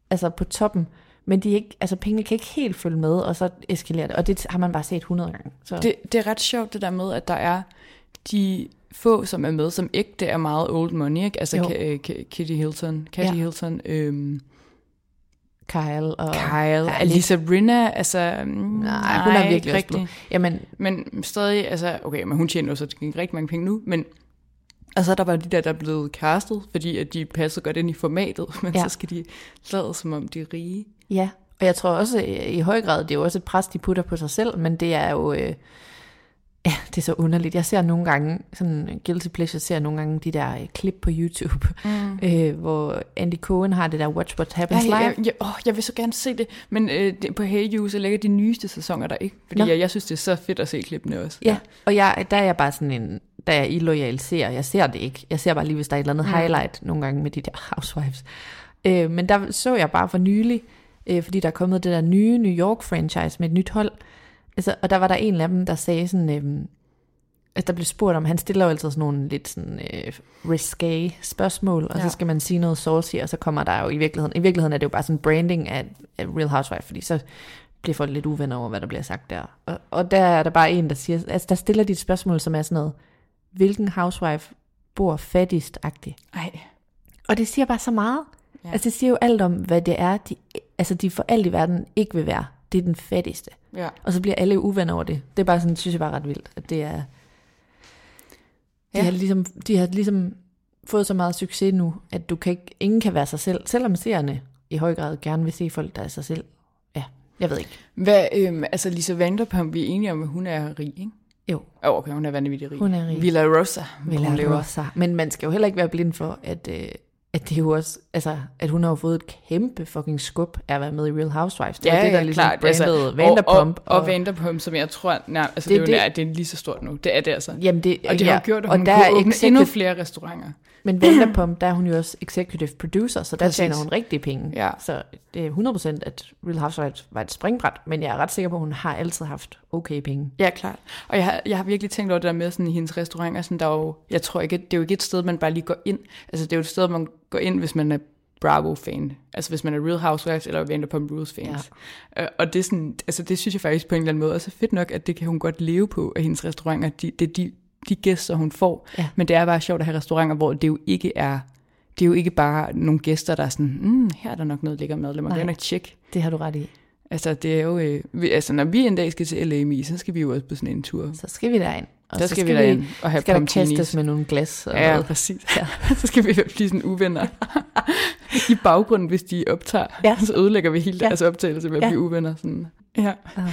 altså på toppen, men de ikke, altså pengene kan ikke helt følge med, og så eskalerer det, og det har man bare set 100 gange. Så. Det, det er ret sjovt det der med, at der er de få, som er med, som ægte er meget old money, ikke? Altså øh, Ka- Kitty Hilton, Katie Ja. Hilton, øhm, Kyle og... Kyle, Alisa Rinna, altså... mm, Nej, hun er virkelig blevet- Jamen, Men stadig, altså, okay, men hun tjener jo så rigtig mange penge nu, men og så er der bare de der, der er blevet castet, fordi at de passer godt ind i formatet, [laughs] men Ja. ja. så skal de lade som om de er rige. Ja, og jeg tror også øh, i høj grad, det er jo også et pres, de putter på sig selv, men det er jo, øh, ja, det er så underligt. Jeg ser nogle gange, sådan guilty pleasure, ser nogle gange de der øh, klip på YouTube, mm. [laughs] øh, hvor Andy Cohen har det der Watch What Happens Ja, Live. jeg, jeg, åh, jeg vil så gerne se det, men øh, det, på Hey You, så ligger de nyeste sæsoner der ikke, fordi Nå. jeg, jeg synes, det er så fedt at se klippene også. Ja, og jeg, der er jeg bare sådan en, er jeg illoyal ser. Jeg ser det ikke. Jeg ser bare lige, hvis der er et eller andet mm. highlight nogle gange med de der [laughs] housewives. Øh, men der så jeg bare for nylig, øh, fordi der er kommet det der nye New York franchise med et nyt hold. Altså, og der var der en af dem, der sagde sådan, øh, at der blev spurgt om, han stiller jo altid sådan nogle lidt sådan øh, risque spørgsmål, og. Ja. så skal man sige noget saucy, og så kommer der jo i virkeligheden, i virkeligheden er det jo bare sådan branding af, af Real Housewife, fordi så bliver folk lidt uvenner over, hvad der bliver sagt der. Og, og der er der bare en, der siger, altså der stiller de et spørgsmål, som er sådan noget, hvilken housewife bor fattigst-agtigt? Ej, Og det siger bare så meget. Ja. Altså det siger jo alt om, hvad det er, de, altså de for alt i verden ikke vil være. Det er den fattigste. ja. Og så bliver alle uvenner over det. Det er bare sådan, synes jeg bare ret vildt, at det er... De, Ja. har ligesom, de har ligesom fået så meget succes nu, at du kan ikke, ingen kan være sig selv, selvom seerne i høj grad gerne vil se folk, der er sig selv. Ja, jeg ved ikke. Hvad, øhm, altså Lisa Vanderpump, vi er enige om, at hun er rig, ikke? Jo, Oh, okay, hun er vanvittig rig. Hun er rig. Villa Rosa, hun Villa lever. Rosa. Men man skal jo heller ikke være blind for, at, øh, at det er jo også, altså, at hun har jo fået et kæmpe fucking skub af at være med i Real Housewives. Det er Ja, det, der ja, ligesom klart. brandede Altså, Vanderpump. Og, og, og Vanderpump, som jeg tror, nej, altså Det det, er det, er jo, det- det. er lige så stort nu. Det er det altså. Jamen det, og det har jo gjort, at hun der kunne er åbne endnu flere restauranter. Men [clears throat] Vanderpump, der er hun jo også executive producer, så der Præcis. tjener hun rigtig penge. Ja. Så det er 100% at Real Housewives var et springbræt, men jeg er ret sikker på, at hun har altid haft okay penge. Ja, klart. Og jeg har, jeg har virkelig tænkt over det der med sådan i hendes restauranter, sådan der er jo, jeg tror ikke, det er jo ikke et sted, man bare lige går ind. Altså det er jo et sted, man går ind, hvis man er Bravo-fan. Altså hvis man er Real Housewives eller Vanderpump Rules-fans. Ja. Og det, er sådan, altså det synes jeg faktisk på en eller anden måde også er fedt nok, at det kan hun godt leve på, at hendes restauranter, de, det er de, de gæster, hun får. Ja. Men det er bare sjovt at have restauranter, hvor det jo ikke er, det er jo ikke bare nogle gæster, der er sådan, mm, her er der nok noget lækker mad, lad mig gerne tjekke. Det har du ret i. Altså det er jo, øh, vi, altså når vi en dag skal til LA, så skal vi jo også på sådan en tur. Så skal vi derind. Og Der så skal vi derind og have skal der kastes med nogle glas. Og Ja, noget. præcis. Ja. [laughs] så skal vi blive sådan uvenner. [laughs] I baggrunden, hvis de optager, Ja. så ødelægger vi hele Ja. deres optagelse med at Ja. blive uvenner. Sådan. Ja. Um,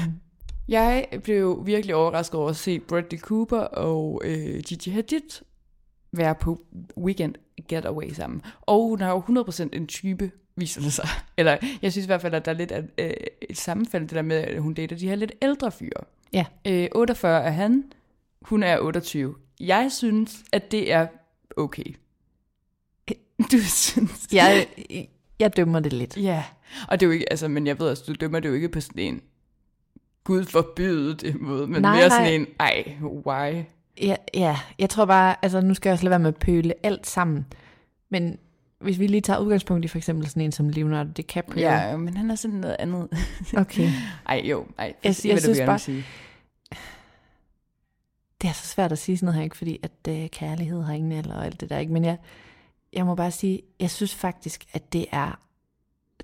Jeg blev virkelig overrasket over at se Bradley Cooper og øh, Gigi Hadid være på weekend getaway sammen. Og hun er jo 100% en type, viser det sig. Eller jeg synes i hvert fald, at der er lidt af, øh, et sammenfald, det der med, at hun dater de her lidt ældre fyre. Ja. Øh, 48 er han, hun er 28. Jeg synes, at det er okay. [laughs] Du synes jeg, jeg dømmer det lidt. Ja, og det er jo ikke, altså, men jeg ved også, du dømmer det jo ikke på sådan en Gud forbyde det måde, men Nej, mere nej. sådan en, ej, why? Ja, ja, jeg tror bare, altså nu skal jeg også lade være med at pøle alt sammen. Men hvis vi lige tager udgangspunkt i for eksempel sådan en som Leonardo DiCaprio. Ja, men han er sådan noget andet. Okay. [laughs] Ej, jo, ej, Jeg- sig, jeg hvad du synes gerne bare- sige. Det er så svært at sige sådan noget her, ikke? Fordi at øh, kærlighed har ingen alder og alt det der, ikke? Men jeg, jeg må bare sige, jeg synes faktisk, at det er,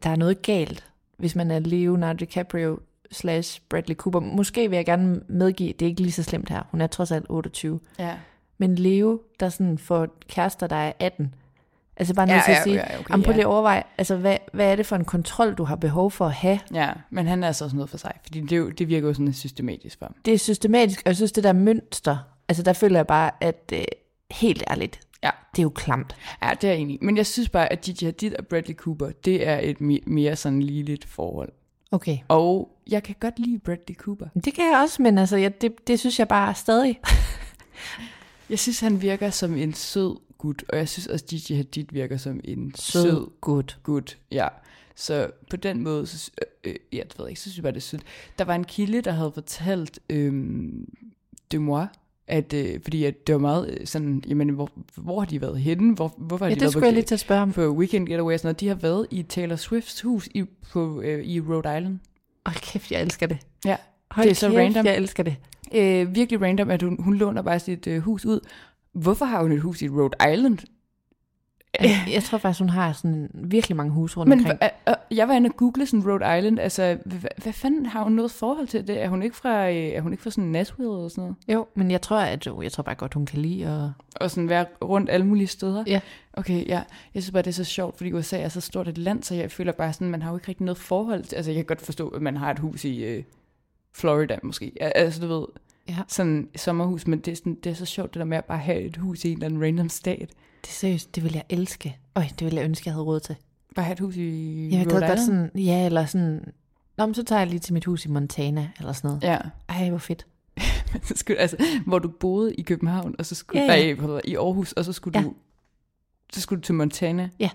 der er noget galt, hvis man er Leonardo DiCaprio slash Bradley Cooper. Måske vil jeg gerne medgive, det er ikke lige så slemt her. Hun er trods alt 28. Ja. Men Leo, der sådan får kærester, der er 18. Altså bare nødt Ja, til at ja, sige, ja, okay, jamen, prøv lige at overveje, altså hvad, hvad er det for en kontrol, du har behov for at have? ja, men han er altså også noget for sig, fordi det, det virker jo sådan systematisk for ham. Det er systematisk, og jeg synes, det der mønster, altså der føler jeg bare, at øh, helt ærligt, Ja. det er jo klamt. Ja, det er jeg enig. Men jeg synes bare, at Gigi Hadid og Bradley Cooper, det er et mere sådan ligeligt forhold. Okay. Og jeg kan godt lide Bradley Cooper. Det kan jeg også, men altså, jeg, det, det synes jeg bare stadig. [laughs] Jeg synes, han virker som en sød gut, og jeg synes også, Gigi Hadid virker som en sød, sød gut. gut. Ja. Så på den måde, så, øh, øh, ja, det ved jeg ikke, så synes jeg bare, det er sødt. Der var en kilde, der havde fortalt øhm, de moi, at, øh, fordi at det var meget øh, sådan, jamen, hvor, hvor har de været henne? Hvor, hvorfor har Ja, de det været skulle jeg lige til at spørge om. på weekend getaway og sådan noget? De har været i Taylor Swifts hus i, på, øh, i Rhode Island. Hold kæft, jeg elsker det. Ja, Hold det er så kæft, random. jeg elsker det. Øh, virkelig random, at hun, hun låner bare sit øh, hus ud. Hvorfor har hun et hus i Rhode Island? Jeg, jeg tror faktisk, hun har sådan virkelig mange huse rundt Men omkring. hva- øh, øh, jeg var inde og google sådan Rhode Island. Altså, hvad, hvad fanden har hun noget forhold til det? Er hun ikke fra, øh, er hun ikke fra sådan Nashville eller sådan noget? Jo, men jeg tror, at jo, jeg tror bare godt, hun kan lide at... Og sådan være rundt alle mulige steder? Ja. Okay, ja. Jeg synes bare, det er så sjovt, fordi USA er så stort et land, så jeg føler bare sådan, man har jo ikke rigtig noget forhold til... Altså, jeg kan godt forstå, at man har et hus i øh, Florida måske. Altså, du ved, Ja. sådan sommerhus, men det er, sådan, det er så sjovt, det der med at bare have et hus i en eller anden random stat. Det er seriøst, det vil jeg elske. Øj, det vil jeg ønske, jeg havde råd til. Bare have et hus i Jeg gad godt sådan, ja, eller sådan... Nå, men så tager jeg lige til mit hus i Montana, eller sådan noget. Ja. Ej, hvor fedt. [laughs] så skulle, altså, hvor du boede i København, og så skulle Ja, ja, i Aarhus, og så skulle Ja. du så skulle du til Montana. Ja.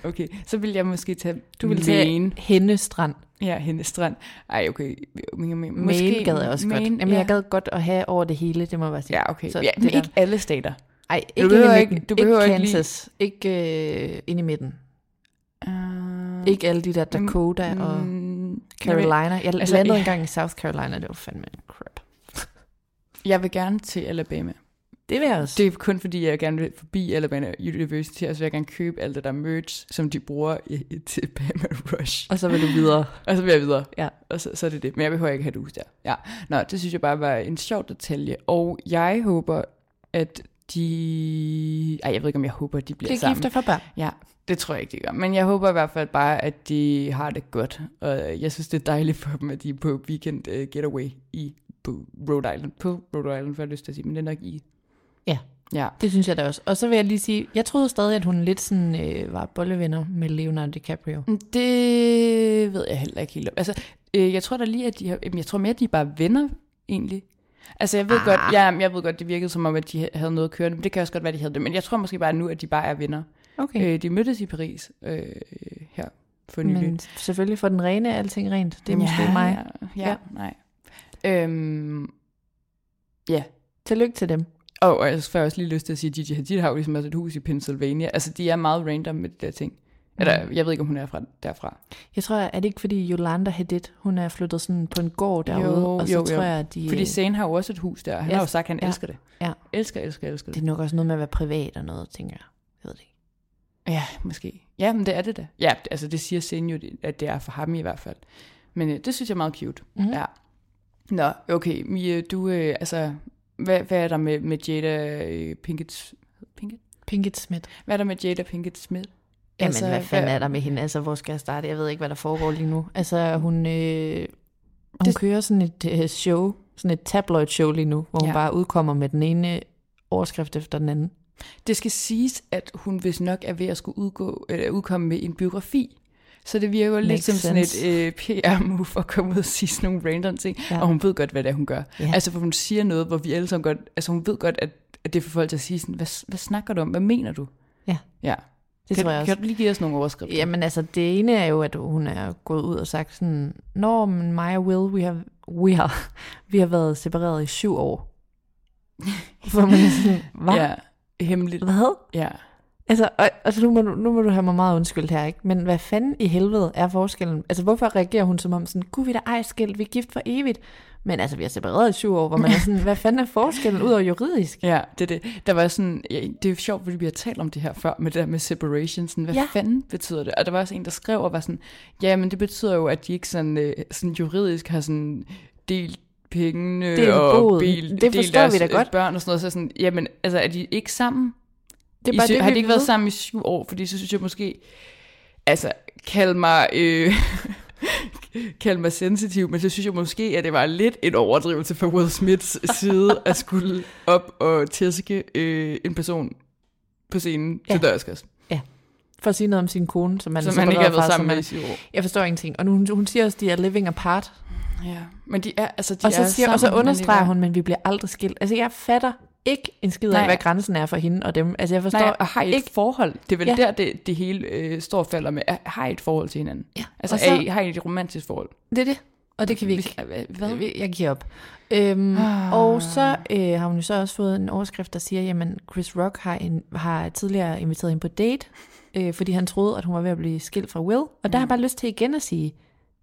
[laughs] okay, så vil jeg måske tage Du vil tage. Henne Strand. Ja, Henne Strand. Ej, okay. Men, men, Maine gad jeg også godt. Maine, Jamen, ja. jeg gad godt at have over det hele, det må jeg bare sige. Ja, okay. Så ja, men der- ikke alle stater. Ej, Du ikke behøver inde i ikke- du behøver ikke ikke lige- Kansas. Ikke øh, inde i midten. Uh, Ikke alle de der Dakota og Carolina. Jeg altså, landede ja. engang i South Carolina, det var fandme crap. Jeg vil gerne til Alabama. Det vil jeg også. Det er kun fordi, jeg gerne vil forbi Alabama University, og så vil jeg gerne købe alt det der merch, som de bruger i, til Bama Rush. Og så vil du videre. [laughs] Og så vil jeg videre. Ja. Og så, så er det det. Men jeg behøver ikke have et hus der. Ja. Nå, det synes jeg bare var en sjov detalje. Og jeg håber, at de... Ej, jeg ved ikke, om jeg håber, at de bliver Bliver sammen. gift og får børn. Ja, det tror jeg ikke, de gør. Men jeg håber i hvert fald bare, at de har det godt. Og jeg synes, det er dejligt for dem, at de er på weekend uh, getaway i på Rhode Island. På Rhode Island, for jeg lyst til at sige, men det er nok i. Ja. Ja. Det synes jeg da også. Og så vil jeg lige sige, jeg troede stadig, at hun lidt sådan, øh, var bollevenner med Leonardo DiCaprio. Det ved jeg heller ikke helt om. Altså, øh, jeg tror da lige, at de har, jeg tror mere, at de er bare venner, egentlig. Altså, jeg ved ah. godt, ja, jeg ved godt, det virkede som om, at de havde noget kørende, men det kan også godt være, at de havde det. Men jeg tror måske bare nu, at de bare er venner. Okay. Øh, de mødtes i Paris øh, her for nylig. Men selvfølgelig for den rene er alting rent. Det er måske ja, mig. Ja, ja, ja. nej. Øhm, ja. Tillykke til dem. Og, og jeg får også lige lyst til at sige, at Gigi Hadid har jo ligesom også et hus i Pennsylvania. Altså, de er meget random med de der ting. Eller, jeg ved ikke, om hun er fra, derfra. Jeg tror, er det ikke fordi Yolanda Hadid, hun er flyttet sådan på en gård derude, Jo, og så jo, tror jo. jeg, de... Fordi Zane har jo også et hus der, han Ja, har jo sagt, at han ja, elsker det. ja. Elsker, elsker, elsker Det det. er nok også noget med at være privat og noget, tænker jeg. Jeg ved det ikke. Ja, måske. Ja, men det er det da. Ja, altså det siger Zane jo, at det er for ham i hvert fald. Men øh, det synes jeg er meget cute. Mhm. Ja. Nå, okay, Mia, du, øh, altså, hvad, hvad er der med, med Jada øh, Pinkett, Pinkett? Pinkett Smith. Hvad er der med Jada Pinkett Smith? Jamen, Altså, hvad fanden hvad- er der med hende? Altså, hvor skal jeg starte? Jeg ved ikke, hvad der foregår lige nu. Altså, hun, øh, hun Det- kører sådan et øh, show, sådan et tabloid show lige nu, hvor hun Ja. bare udkommer med den ene overskrift efter den anden. Det skal siges, at hun vist nok er ved at skulle udgå, eller udkomme med en biografi. Så det virker jo lidt Makes som sådan sense. et øh, PR-move for at komme ud og sige sådan nogle random ting. Ja. Og hun ved godt, hvad det er, hun gør. Ja. Altså, for hun siger noget, hvor vi alle sammen godt... Altså, hun ved godt, at, at det får folk til at sige sådan, hvad, hvad snakker du om? Hvad mener du? Ja. Ja. Det kan, tror jeg også. Kan du lige give os nogle overskrifter? Jamen altså, det ene er jo, at hun er gået ud og sagt sådan, Nå, men mig og Will, vi har, vi har, vi har været separeret i syv år. [laughs] Hvor man er sådan, hvad? Ja, hemmeligt. Hvad? Ja. Altså, og, altså nu, må du, nu må du have mig meget undskyldt her, ikke? Men hvad fanden i helvede er forskellen? Altså, hvorfor reagerer hun som om sådan, gud, vi er da ej skilt, vi er gift for evigt. Men altså, vi har separeret i syv år, hvor man er sådan, hvad fanden er forskellen ud over juridisk? Ja, det er det. Der var sådan, ja, det er jo sjovt, fordi vi har talt om det her før, med det der med separation. Sådan, hvad ja. Fanden betyder det? Og der var også en, der skrev og var sådan, ja, men det betyder jo, at de ikke sådan, øh, sådan juridisk har sådan delt pengene Delt og boet. bil, Det forstår vi da øh, godt. børn og sådan noget. Så sådan, jamen, altså, er de ikke sammen? Det I er bare sy- det, har de ikke været ved. sammen i syv år? Fordi så synes jeg måske, altså, kald mig... Øh, [laughs] kald mig sensitiv, men så synes jeg måske, at det var lidt en overdrivelse fra Will Smiths side at skulle op og tæske øh, en person på scenen ja. Ja. til dørskers, For at sige noget om sin kone, som man, som han ikke har været sammen med i syv år. Jeg forstår ingenting. Og nu, hun, hun siger også, at de er living apart. Ja, men de er, altså, de Og så, er siger, og så sammen, understreger hun, men vi bliver aldrig skilt. Altså, jeg fatter ikke en skid af, hvad grænsen er for hende og dem. Altså, jeg forstår Nej, og har I et ikke... forhold? Det er vel ja. Der, det, det hele øh, står og falder med. Har I et forhold til hinanden? Ja, Altså, og så- er I, har I et romantisk forhold? Det er det. Og det kan vi ikke. Hvad? Jeg giver op. Øhm, Ah. Og så øh, har hun jo så også fået en overskrift, der siger, jamen Chris Rock har, en, har tidligere inviteret hende på date, øh, fordi han troede, at hun var ved at blive skilt fra Will. Og der har jeg bare lyst til igen at sige,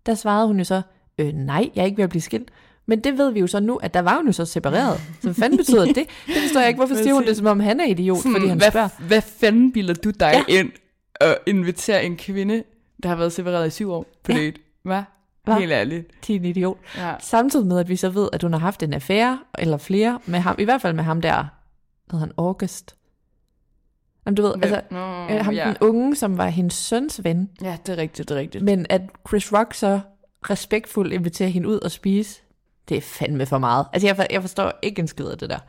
der svarede hun jo så, øh, nej, jeg er ikke ved at blive skilt. Men det ved vi jo så nu, at der var jo så separeret. Så hvad fanden betyder det? Det forstår jeg ikke. Hvorfor siger hun det, som om han er idiot, fordi han hvad, spørger? hvad fanden bilder du dig ja. Ind og inviterer en kvinde, der har været separeret i syv år på Ja. date? Hvad? Hva? Helt ærligt. Til en idiot. Ja. Samtidig med, at vi så ved, at hun har haft en affære, eller flere, med ham, i hvert fald med ham der, hvad han, August. Jamen, du ved, Hvem? altså, Nå, øh, ham ja. den unge, som var hendes søns ven, ja, det er rigtigt, det er rigtigt. men at Chris Rock så respektfuldt inviterer hende ud og spise, det er fandme for meget. Altså, jeg, for, jeg forstår ikke en skid af det der.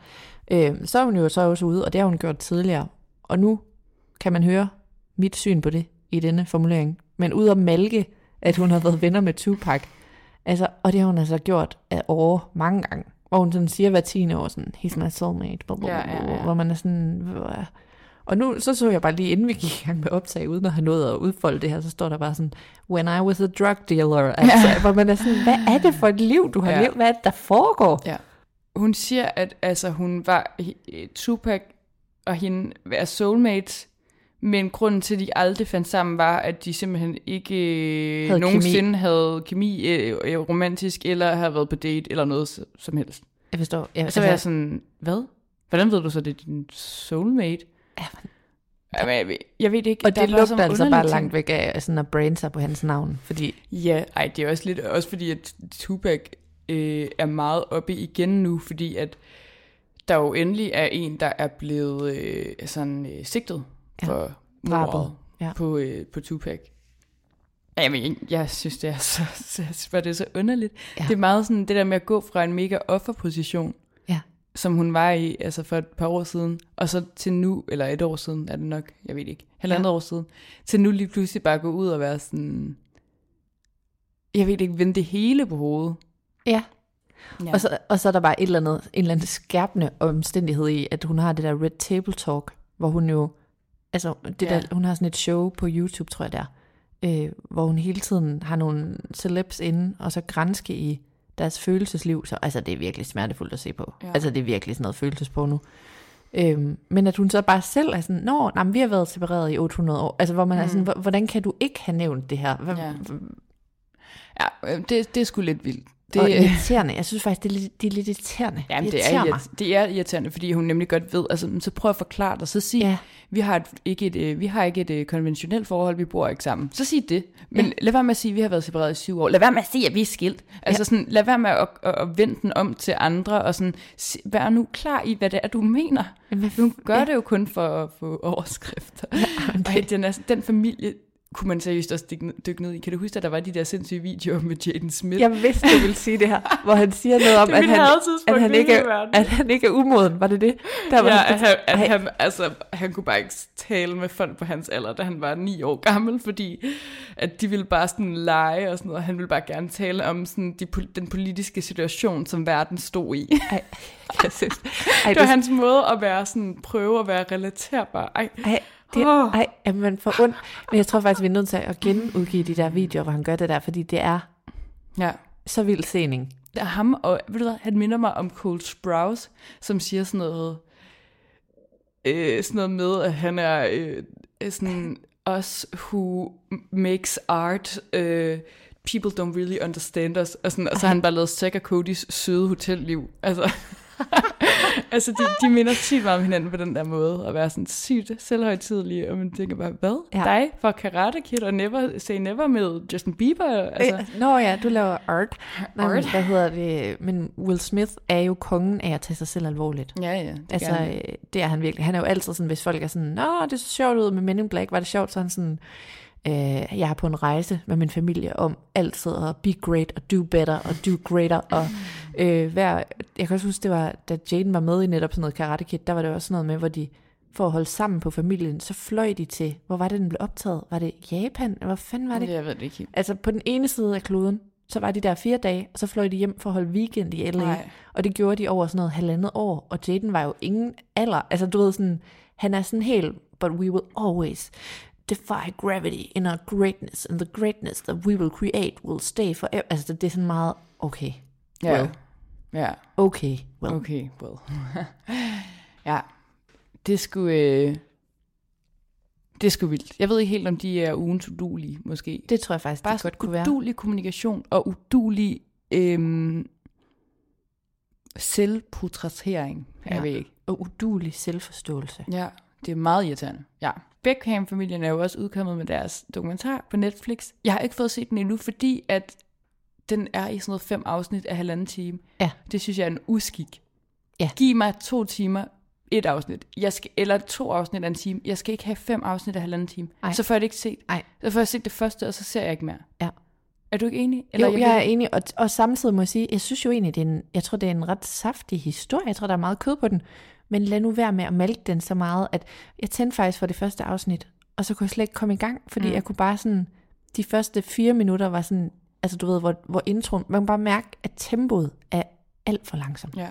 Øh, så er hun jo så også ude, og det har hun gjort tidligere. Og nu kan man høre mit syn på det i denne formulering. Men ud at malke, at hun har været venner med Tupac. Altså, og det har hun altså gjort af over mange gange. Hvor hun sådan siger hver tiende år sådan, he's my soulmate, blah, blah, Ja, blah, ja, blah, ja. hvor man er sådan? Og nu så så jeg bare lige, inden vi gik i gang med optag, uden at have nået at udfolde det her, så står der bare sådan, when I was a drug dealer, altså, ja. hvor man er sådan, hvad er det for et liv, du har Ja. levet, hvad er det, der foregår? Ja. Hun siger, at altså, hun var øh, Tupac og hende er soulmates, men grunden til, at de aldrig fandt sammen, var, at de simpelthen ikke øh, Havde nogensinde kemi. havde kemi øh, øh, romantisk, eller havde været på date, eller noget som helst. Jeg forstår. Ja, Og så var jeg sådan, hvad? Hvordan ved du så, det er din soulmate? Ja, Jamen, jeg, ved, jeg ved det ikke. og er det lugter altså bare ting. langt væk af sådan at brande sig på hans navn, fordi Ja, ej, det er også lidt, også fordi, at Tupac øh, er meget oppe igen nu, fordi at der jo endelig er en, der er blevet øh, sådan øh, sigtet Ja, for mordet ja. på, øh, på Tupac. Jamen, jeg, jeg synes, det er så, [laughs] så, bare, det er så underligt. Ja. Det er meget sådan det der med at gå fra en mega offerposition. Som hun var i altså for et par år siden, og så til nu, eller et år siden er det nok, jeg ved ikke, halvandet ja. år siden, til nu lige pludselig bare gå ud og være sådan, jeg ved ikke, vende det hele på hovedet. Ja. Ja. Og, så, og så er der bare et eller andet, en eller anden skærpende omstændighed i, at hun har det der Red Table Talk, hvor hun jo, altså det Ja. der, hun har sådan et show på YouTube, tror jeg der, øh, hvor hun hele tiden har nogle celebs inde, og så grænske i deres følelsesliv. Så, altså det er virkelig smertefuldt at se på. Ja. Altså det er virkelig sådan noget følelsesporno. nu. Øhm, men at hun så bare selv er sådan, Nå, nej, vi har været separeret i 800 år. Altså hvor man mm. er sådan, "Hvor- hvordan kan du ikke have nævnt det her? Hvad, Ja. Ja, øh, det, det er sgu lidt vildt. Det, Det, irriterende. Jeg synes faktisk, det er lidt, det er lidt irriterende. Jamen, det er, mig. det er irriterende, fordi hun nemlig godt ved, altså, så prøv at forklare dig, så sig, ja. Ja. vi, har et, ikke et, øh, vi har ikke et øh, konventionelt forhold, vi bor ikke sammen. Så sig det. Men ja. lad være med at sige, at vi har været separeret i syv år. Lad være med at sige, at vi er skilt. Altså Ja. sådan, lad være med at, at, at vende den om til andre, og sådan, vær nu klar i, hvad det er, du mener. Jamen, Hun gør ja. det jo kun for at få [laughs] overskrifter. men Ej, den, er, den familie kunne man seriøst også dykke, ned- i. Kan du huske, at der var de der sindssyge videoer med Jaden Smith? Jeg vidste, du ville sige det her, hvor han siger noget om, [laughs] Det at han, at, han ikke er, at han ikke er umoden. Var det det? Der var Ja, han- at han, at han, altså, han kunne bare ikke tale med folk på hans alder, da han var ni år gammel, fordi at de ville bare sådan lege og sådan noget, og han ville bare gerne tale om sådan de, den politiske situation, som verden stod i. Ej, [laughs] jeg synes, ej, det var hans måde at være sådan, prøve at være relaterbar. Ej, Ej, det, Åh. ej, er man for ondt. Men jeg tror faktisk, vi er nødt til at genudgive de der videoer, hvor han gør det der, fordi det er ja. så vild scening. Det er ham, og ved du hvad, han minder mig om Cole Sprouse, som siger sådan noget, øh, sådan noget med, at han er øh, er sådan, us who makes art, øh, people don't really understand us, og, sådan, og så har han bare lavet Zack og Codys søde hotelliv. Altså, [laughs] altså de, de minder sygt meget om hinanden på den der måde, at være sådan sygt selvhøjtidelige, og man tænker bare, hvad? Ja. Dig for Karate Kid og never, Say Never med Justin Bieber? Altså, Altså, Nå ja, du laver art. Men, Art. hvad hedder det? Men Will Smith er jo kongen af at tage sig selv alvorligt. ja, ja. Det Altså, altså, øh, det er han virkelig. Han er jo altid sådan, hvis folk er sådan, Nå, det så sjovt ud med Men in Black, var det sjovt? Så er han sådan, øh, jeg er på en rejse med min familie om altid at be great og do better og do greater. Og øh, hver, jeg kan også huske, det var, da Jane var med i netop sådan noget Karate Kid, der var det også sådan noget med, hvor de for at holde sammen på familien, så fløj de til, hvor var det, den blev optaget? Var det Japan? Hvor fanden var det? Jeg ved det ikke. Altså på den ene side af kloden, så var de der fire dage, og så fløj de hjem for at holde weekend i LA. Nej. Og det gjorde de over sådan noget halvandet år. Og Jaden var jo ingen alder. Altså du ved sådan, han er sådan helt, but we will always defy gravity in our greatness, and the greatness that we will create will stay forever. Altså det er sådan meget, okay, Ja. well, Ja, okay, well. okay, well. [laughs] ja, det skulle... Øh, det er sgu vildt. Jeg ved ikke helt, om de er ugens udulige, måske. Det tror jeg faktisk, Bare det godt kunne være. udulig kommunikation og udulig øhm, selvportrættering. Ja. Jeg Ja. ved ikke. Og udulig selvforståelse. Ja, det er meget irriterende. Ja. Beckham-familien er jo også udkommet med deres dokumentar på Netflix. Jeg har ikke fået set den endnu, fordi at den er i sådan noget fem afsnit af halvanden time. Ja. Det synes jeg er en uskik. Ja. Giv mig to timer, et afsnit. Jeg skal, eller to afsnit af en time. Jeg skal ikke have fem afsnit af halvanden time. Ej. Så får jeg det ikke set. Ej. Så får jeg set det første, og så ser jeg ikke mere. Ja. Er du ikke enig? Eller jo, jeg, jeg er enig, og, og samtidig må jeg sige, jeg synes jo egentlig, det er en, jeg tror, det er en ret saftig historie. Jeg tror, der er meget kød på den. Men lad nu være med at malke den så meget, at jeg tændte faktisk for det første afsnit, og så kunne jeg slet ikke komme i gang, fordi Mm. jeg kunne bare sådan, de første fire minutter var sådan, altså du ved, hvor, hvor introen, man kan bare mærke, at tempoet er alt for langsomt. Ja.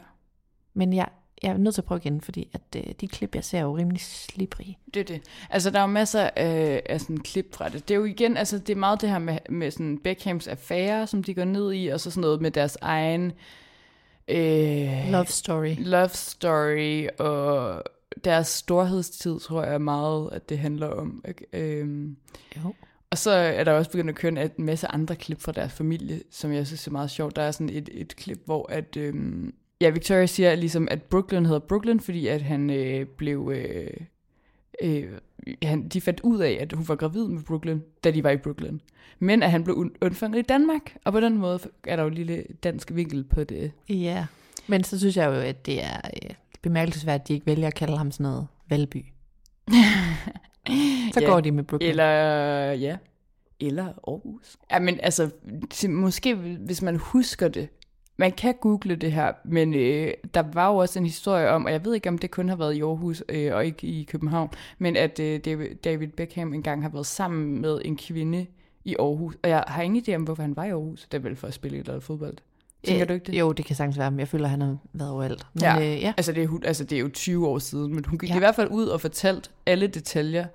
Men jeg, jeg er nødt til at prøve igen, fordi at øh, de klip, jeg ser, er jo rimelig slibrige. Det er det. Altså, der er jo masser af, af sådan klip fra det. Det er jo igen, altså, det er meget det her med, med sådan Beckhams affære, som de går ned i, og så sådan noget med deres egen øh, Love story. love story, og deres storhedstid, tror jeg meget, at det handler om. Ikke? Øhm, Jo. og så er der også begyndt at køre en masse andre klip fra deres familie, som jeg synes er meget sjovt. Der er sådan et, et klip, hvor at, øhm, ja, Victoria siger ligesom, at Brooklyn hedder Brooklyn, fordi at han øh, blev... Øh, øh, han, de fandt ud af, at hun var gravid med Brooklyn, da de var i Brooklyn. Men at han blev und- undfanget i Danmark, og på den måde er der jo en lille dansk vinkel på det. Ja. Men så synes jeg jo, at det er øh, bemærkelsesværdigt, at de ikke vælger at kalde ham sådan noget Valby. [laughs] Så Ja. går de med Brooklyn. Eller, ja, eller Aarhus. Ja, men altså, måske hvis man husker det, man kan google det her, men øh, der var jo også en historie om, og jeg ved ikke, om det kun har været i Aarhus øh, og ikke i København, men at øh, David, Beckham engang har været sammen med en kvinde i Aarhus. Og jeg har ingen idé om, hvorfor han var i Aarhus. Det er vel for at spille et eller andet fodbold. Tænker Øh, du ikke det? Jo, det kan sagtens være, men jeg føler, at han har været overalt. Men, Ja. øh, ja. Altså, det er, altså, det er jo 20 år siden, men hun gik ja. i hvert fald ud og fortalte alle detaljer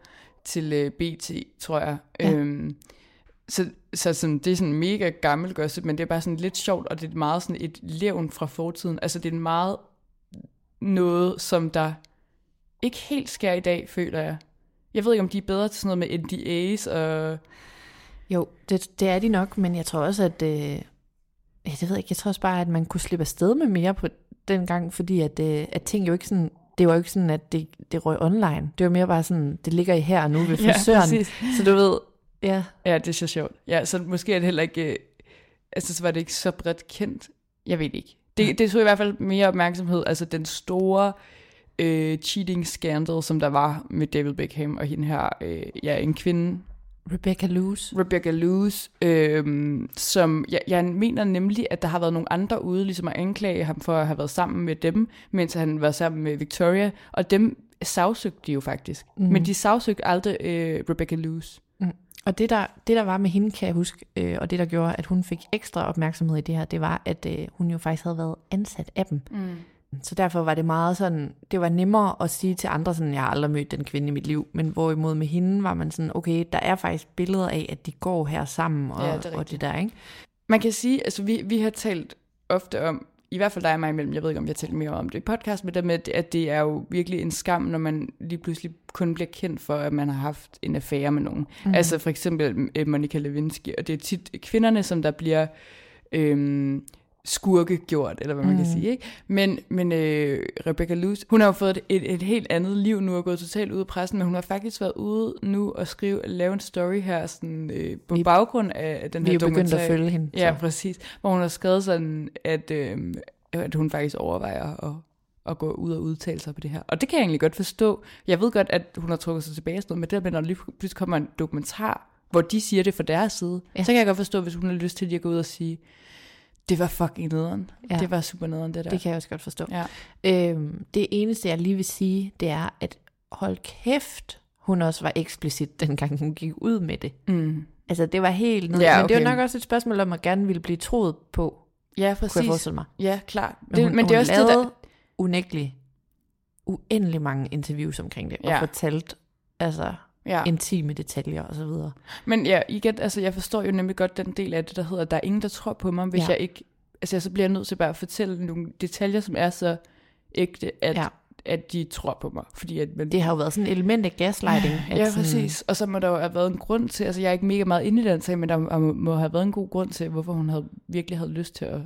til øh, BT, tror jeg. Ja. Øhm, så så sådan, det er sådan mega gammel gossip, men det er bare sådan lidt sjovt, og det er meget sådan et levn fra fortiden. Altså, det er meget noget, som der ikke helt sker i dag, føler jeg. Jeg ved ikke, om de er bedre til sådan noget med NDA's og... Jo, det, det er de nok, men jeg tror også, at... Øh, ja, det ved jeg ikke, jeg tror også bare, at man kunne slippe afsted med mere på den gang, fordi at, øh, at ting jo ikke sådan... Det var jo ikke sådan, at det, det røg online. Det var mere bare sådan, det ligger i her og nu ved [laughs] Ja, frisøren. præcis. så du ved, ja, Ja, det er så sjovt. Ja, så måske er det heller ikke... øh, Altså, så var det ikke så bredt kendt. Jeg ved ikke. Det, det tog i hvert fald mere opmærksomhed. Altså, den store øh, cheating scandal, som der var med David Beckham og hende her, øh, ja, en kvinde, Rebecca Lewis. Rebecca Lewis, øh, som jeg, jeg mener nemlig, at der har været nogle andre ude, ligesom at anklage ham for at have været sammen med dem, mens han var sammen med Victoria, og dem sagsøgte de jo faktisk. Mm. Men de sagsøgte aldrig øh, Rebecca Lewis. Og det der, det der var med hende, kan jeg huske, øh, og det der gjorde, at hun fik ekstra opmærksomhed i det her, det var, at øh, hun jo faktisk havde været ansat af dem. Mm. Så derfor var det meget sådan, det var nemmere at sige til andre sådan, jeg har aldrig mødt den kvinde i mit liv, men hvorimod med hende var man sådan, okay, der er faktisk billeder af, at de går her sammen, og, Ja, det og det der, ikke? Man kan sige, altså vi, vi har talt ofte om, i hvert fald dig og mig imellem, jeg ved ikke, om har talt mere om det i podcast, men det med, at det er jo virkelig en skam, når man lige pludselig kun bliver kendt for, at man har haft en affære med nogen. Mm. Altså for eksempel øh, Monica Lewinsky, og det er tit kvinderne, som der bliver øhm, skurke gjort, eller hvad man mm. kan sige. Ikke? Men, men øh, Rebecca Lewis, hun har jo fået et, et, et helt andet liv nu, og gået totalt ud af pressen, men hun har faktisk været ude nu og skrive, lave en story her, sådan, øh, på Vi- baggrund af den Vi her er jo begyndt at dokumentar- følge hende. Ja, så. præcis. Hvor hun har skrevet sådan, at, øh, at hun faktisk overvejer at, at gå ud og udtale sig på det her. Og det kan jeg egentlig godt forstå. Jeg ved godt, at hun har trukket sig tilbage og sådan noget, men det der med, når lige pludselig kommer en dokumentar, hvor de siger det fra deres side, Ja. ja. så kan jeg godt forstå, hvis hun har lyst til lige at gå ud og sige, det var fucking nederen. Ja. Det var super nederen, det der. Det kan jeg også godt forstå. Ja. Øhm, det eneste, jeg lige vil sige, det er, at hold kæft, hun også var eksplicit, [laughs] dengang hun gik ud med det. Mm. Altså, det var helt ned. Ja, Men det var okay. nok også et spørgsmål om, at gerne ville blive troet på, Ja, kunne jeg præcis. forestille mig. Ja, klart. Men, Det, hun, men det er hun også det, der... unægteligt uendelig mange interviews omkring det, og Ja. fortalt altså, Ja. intime detaljer og så videre. Men ja, igen, altså jeg forstår jo nemlig godt den del af det, der hedder, at der er ingen, der tror på mig, hvis Ja. jeg ikke... Altså så bliver jeg nødt til bare at fortælle nogle detaljer, som er så ægte, at, Ja. at de tror på mig. Fordi at man, Det har jo været sådan et element af gaslighting. At ja, sådan, præcis. Og så må der jo have været en grund til, altså jeg er ikke mega meget inde i den sag, men der må, må have været en god grund til, hvorfor hun havde, virkelig havde lyst til, at,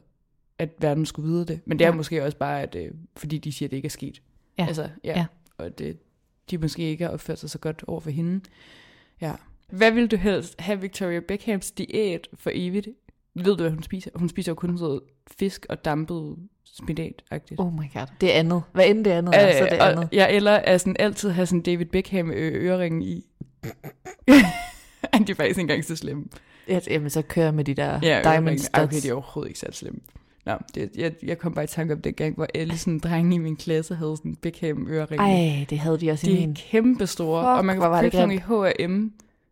at verden skulle vide det. Men det er Ja. måske også bare, at, øh, fordi de siger, at det ikke er sket. Ja. Altså, ja. Ja. Og det, de måske ikke har opført sig så godt over for hende. Ja. Hvad vil du helst have Victoria Beckhams diæt for evigt? Ved du, hvad hun spiser? Hun spiser jo kun sådan fisk og dampet spinat-agtigt. Oh my god. Det andet. Hvad end det andet er, så det og, andet. Ja, eller er sådan altid have sådan David Beckham øh, øreringen i. [laughs] de er faktisk ikke engang så slemme. Ja, jamen, så kører med de der Ja, diamond studs. Okay, de er overhovedet ikke så slemme. Nå, det, jeg, jeg kom bare i tanke om den gang, hvor alle sådan drenge i min klasse havde sådan Beckham øreringe. Ej, det havde de også i De er min. kæmpe store, Fuck, og man kan købe nogle i H&M,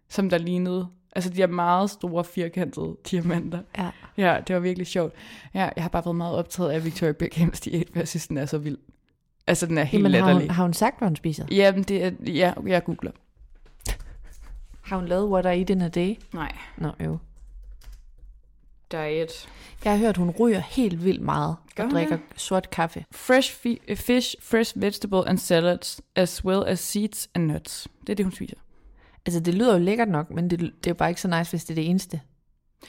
som der lignede. Altså, de er meget store, firkantede diamanter. Ja. Ja, det var virkelig sjovt. Ja, jeg har bare været meget optaget af Victoria Beckhams diæt, for jeg synes, den er så vild. Altså, den er helt Jamen, har latterlig. hun, har hun sagt, hvad hun spiser? Ja, men det er, ja, jeg googler. Har hun lavet What I Eat in a Day? Nej. Nå, jo. Diet. Jeg har hørt, hun ryger helt vildt meget Gør og drikker det? sort kaffe. Fresh fi- fish, fresh vegetable and salads, as well as seeds and nuts. Det er det, hun spiser. Altså, det lyder jo lækkert nok, men det, det er jo bare ikke så nice, hvis det er det eneste.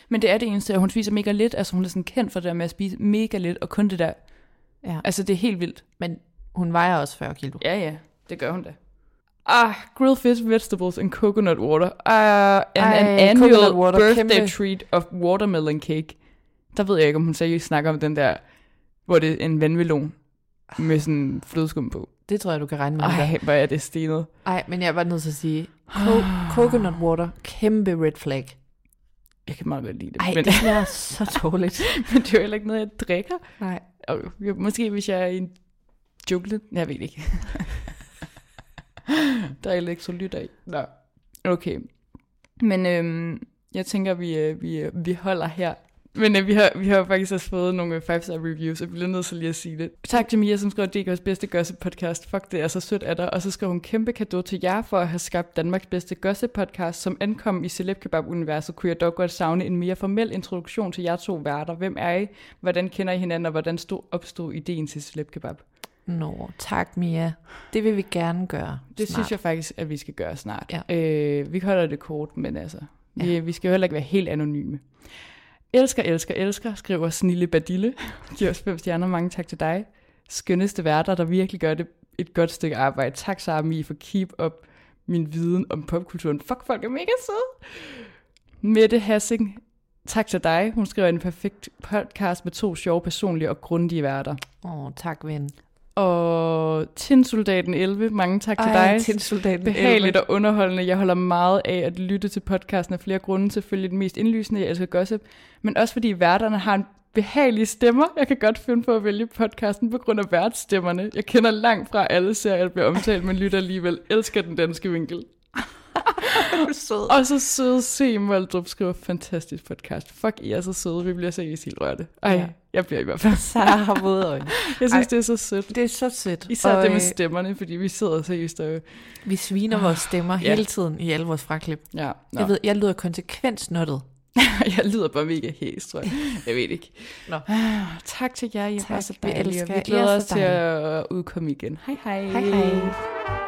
Men det er det eneste, og hun spiser mega lidt. Altså, hun er sådan kendt for det der med at spise mega lidt, og kun det der. Ja. Altså, det er helt vildt. Men hun vejer også 40 kilo. Ja, ja, det gør hun da. Ah, grilled fish, vegetables and coconut water. Ah, and Ej, an annual water, birthday kæmpe. treat of watermelon cake. Der ved jeg ikke, om hun seriøst snakker om den der, hvor det er en vandmelon med sådan flødeskum på. Det tror jeg, du kan regne med. Ej, hvor er det stenet. Ej, men jeg er bare nødt til at sige, co- [sighs] coconut water, kæmpe red flag. Jeg kan meget godt lide det. Ej, men, det smager så dårligt. [laughs] men det er jo heller ikke noget, jeg drikker. Nej. Og måske hvis jeg er i en jungle. Jeg ved ikke. [laughs] [laughs] der er elektrolytter i. Nå, okay. Men øhm, jeg tænker, vi, øh, vi, øh, vi holder her. Men øh, vi, har, vi har faktisk også fået nogle 5-star reviews, og vi bliver nødt til lige at sige det. Tak til Mia, som at DK's bedste gossip podcast. Fuck, det er så sødt af dig. Og så skriver hun kæmpe kado til jer for at have skabt Danmarks bedste gossip podcast. Som ankom i Celeb Kebab-universet, kunne jeg dog godt savne en mere formel introduktion til jer to værter. Hvem er I? Hvordan kender I hinanden, og hvordan stod, opstod ideen til Celeb Kebab? Nå, tak Mia. Det vil vi gerne gøre Det snart. synes jeg faktisk, at vi skal gøre snart. Ja. Øh, vi holder det kort, men altså, vi, Ja. vi skal jo heller ikke være helt anonyme. Elsker, elsker, elsker, skriver Snille Badille. Giver os fem stjerner, mange tak til dig. Skønneste værter, der virkelig gør det et godt stykke arbejde. Tak, Sara Mie, for keep up min viden om popkulturen. Fuck, folk er mega søde. Mette Hassing, tak til dig. Hun skriver en perfekt podcast med to sjove, personlige og grundige værter. Åh, tak ven. Og Tinsoldaten 11, mange tak til Ej, dig. Tinsoldaten Behageligt 11. og underholdende. Jeg holder meget af at lytte til podcasten af flere grunde. Selvfølgelig den mest indlysende, jeg elsker gossip. Men også fordi værterne har en behagelige stemmer. Jeg kan godt finde på at vælge podcasten på grund af værtsstemmerne. Jeg kender langt fra alle serier, der bliver omtalt, men lytter alligevel. Elsker den danske vinkel. [laughs] sød. Og så søde C. Moldrup skriver, fantastisk podcast. Fuck, I er så søde. Vi bliver seriøst helt rørte. Ej, Ja. Jeg bliver i hvert fald. [laughs] Sara har våde øjne. Jeg synes, Ej. Det er så sødt. Det er så sødt. Især og, det med øh, stemmerne, fordi vi sidder seriøst og... Vi sviner vores stemmer Ja. hele tiden i alle vores fraklip. Ja, nå. Jeg ved, jeg lyder konsekvent snottet. [laughs] jeg lyder bare mega hæs, tror jeg. Jeg ved ikke. Nå. Ah, tak til jer, I er Tak, bare så vi dejlige. elsker Vi jer. I glæder er os til at udkomme igen. Hej hej. Hej hej.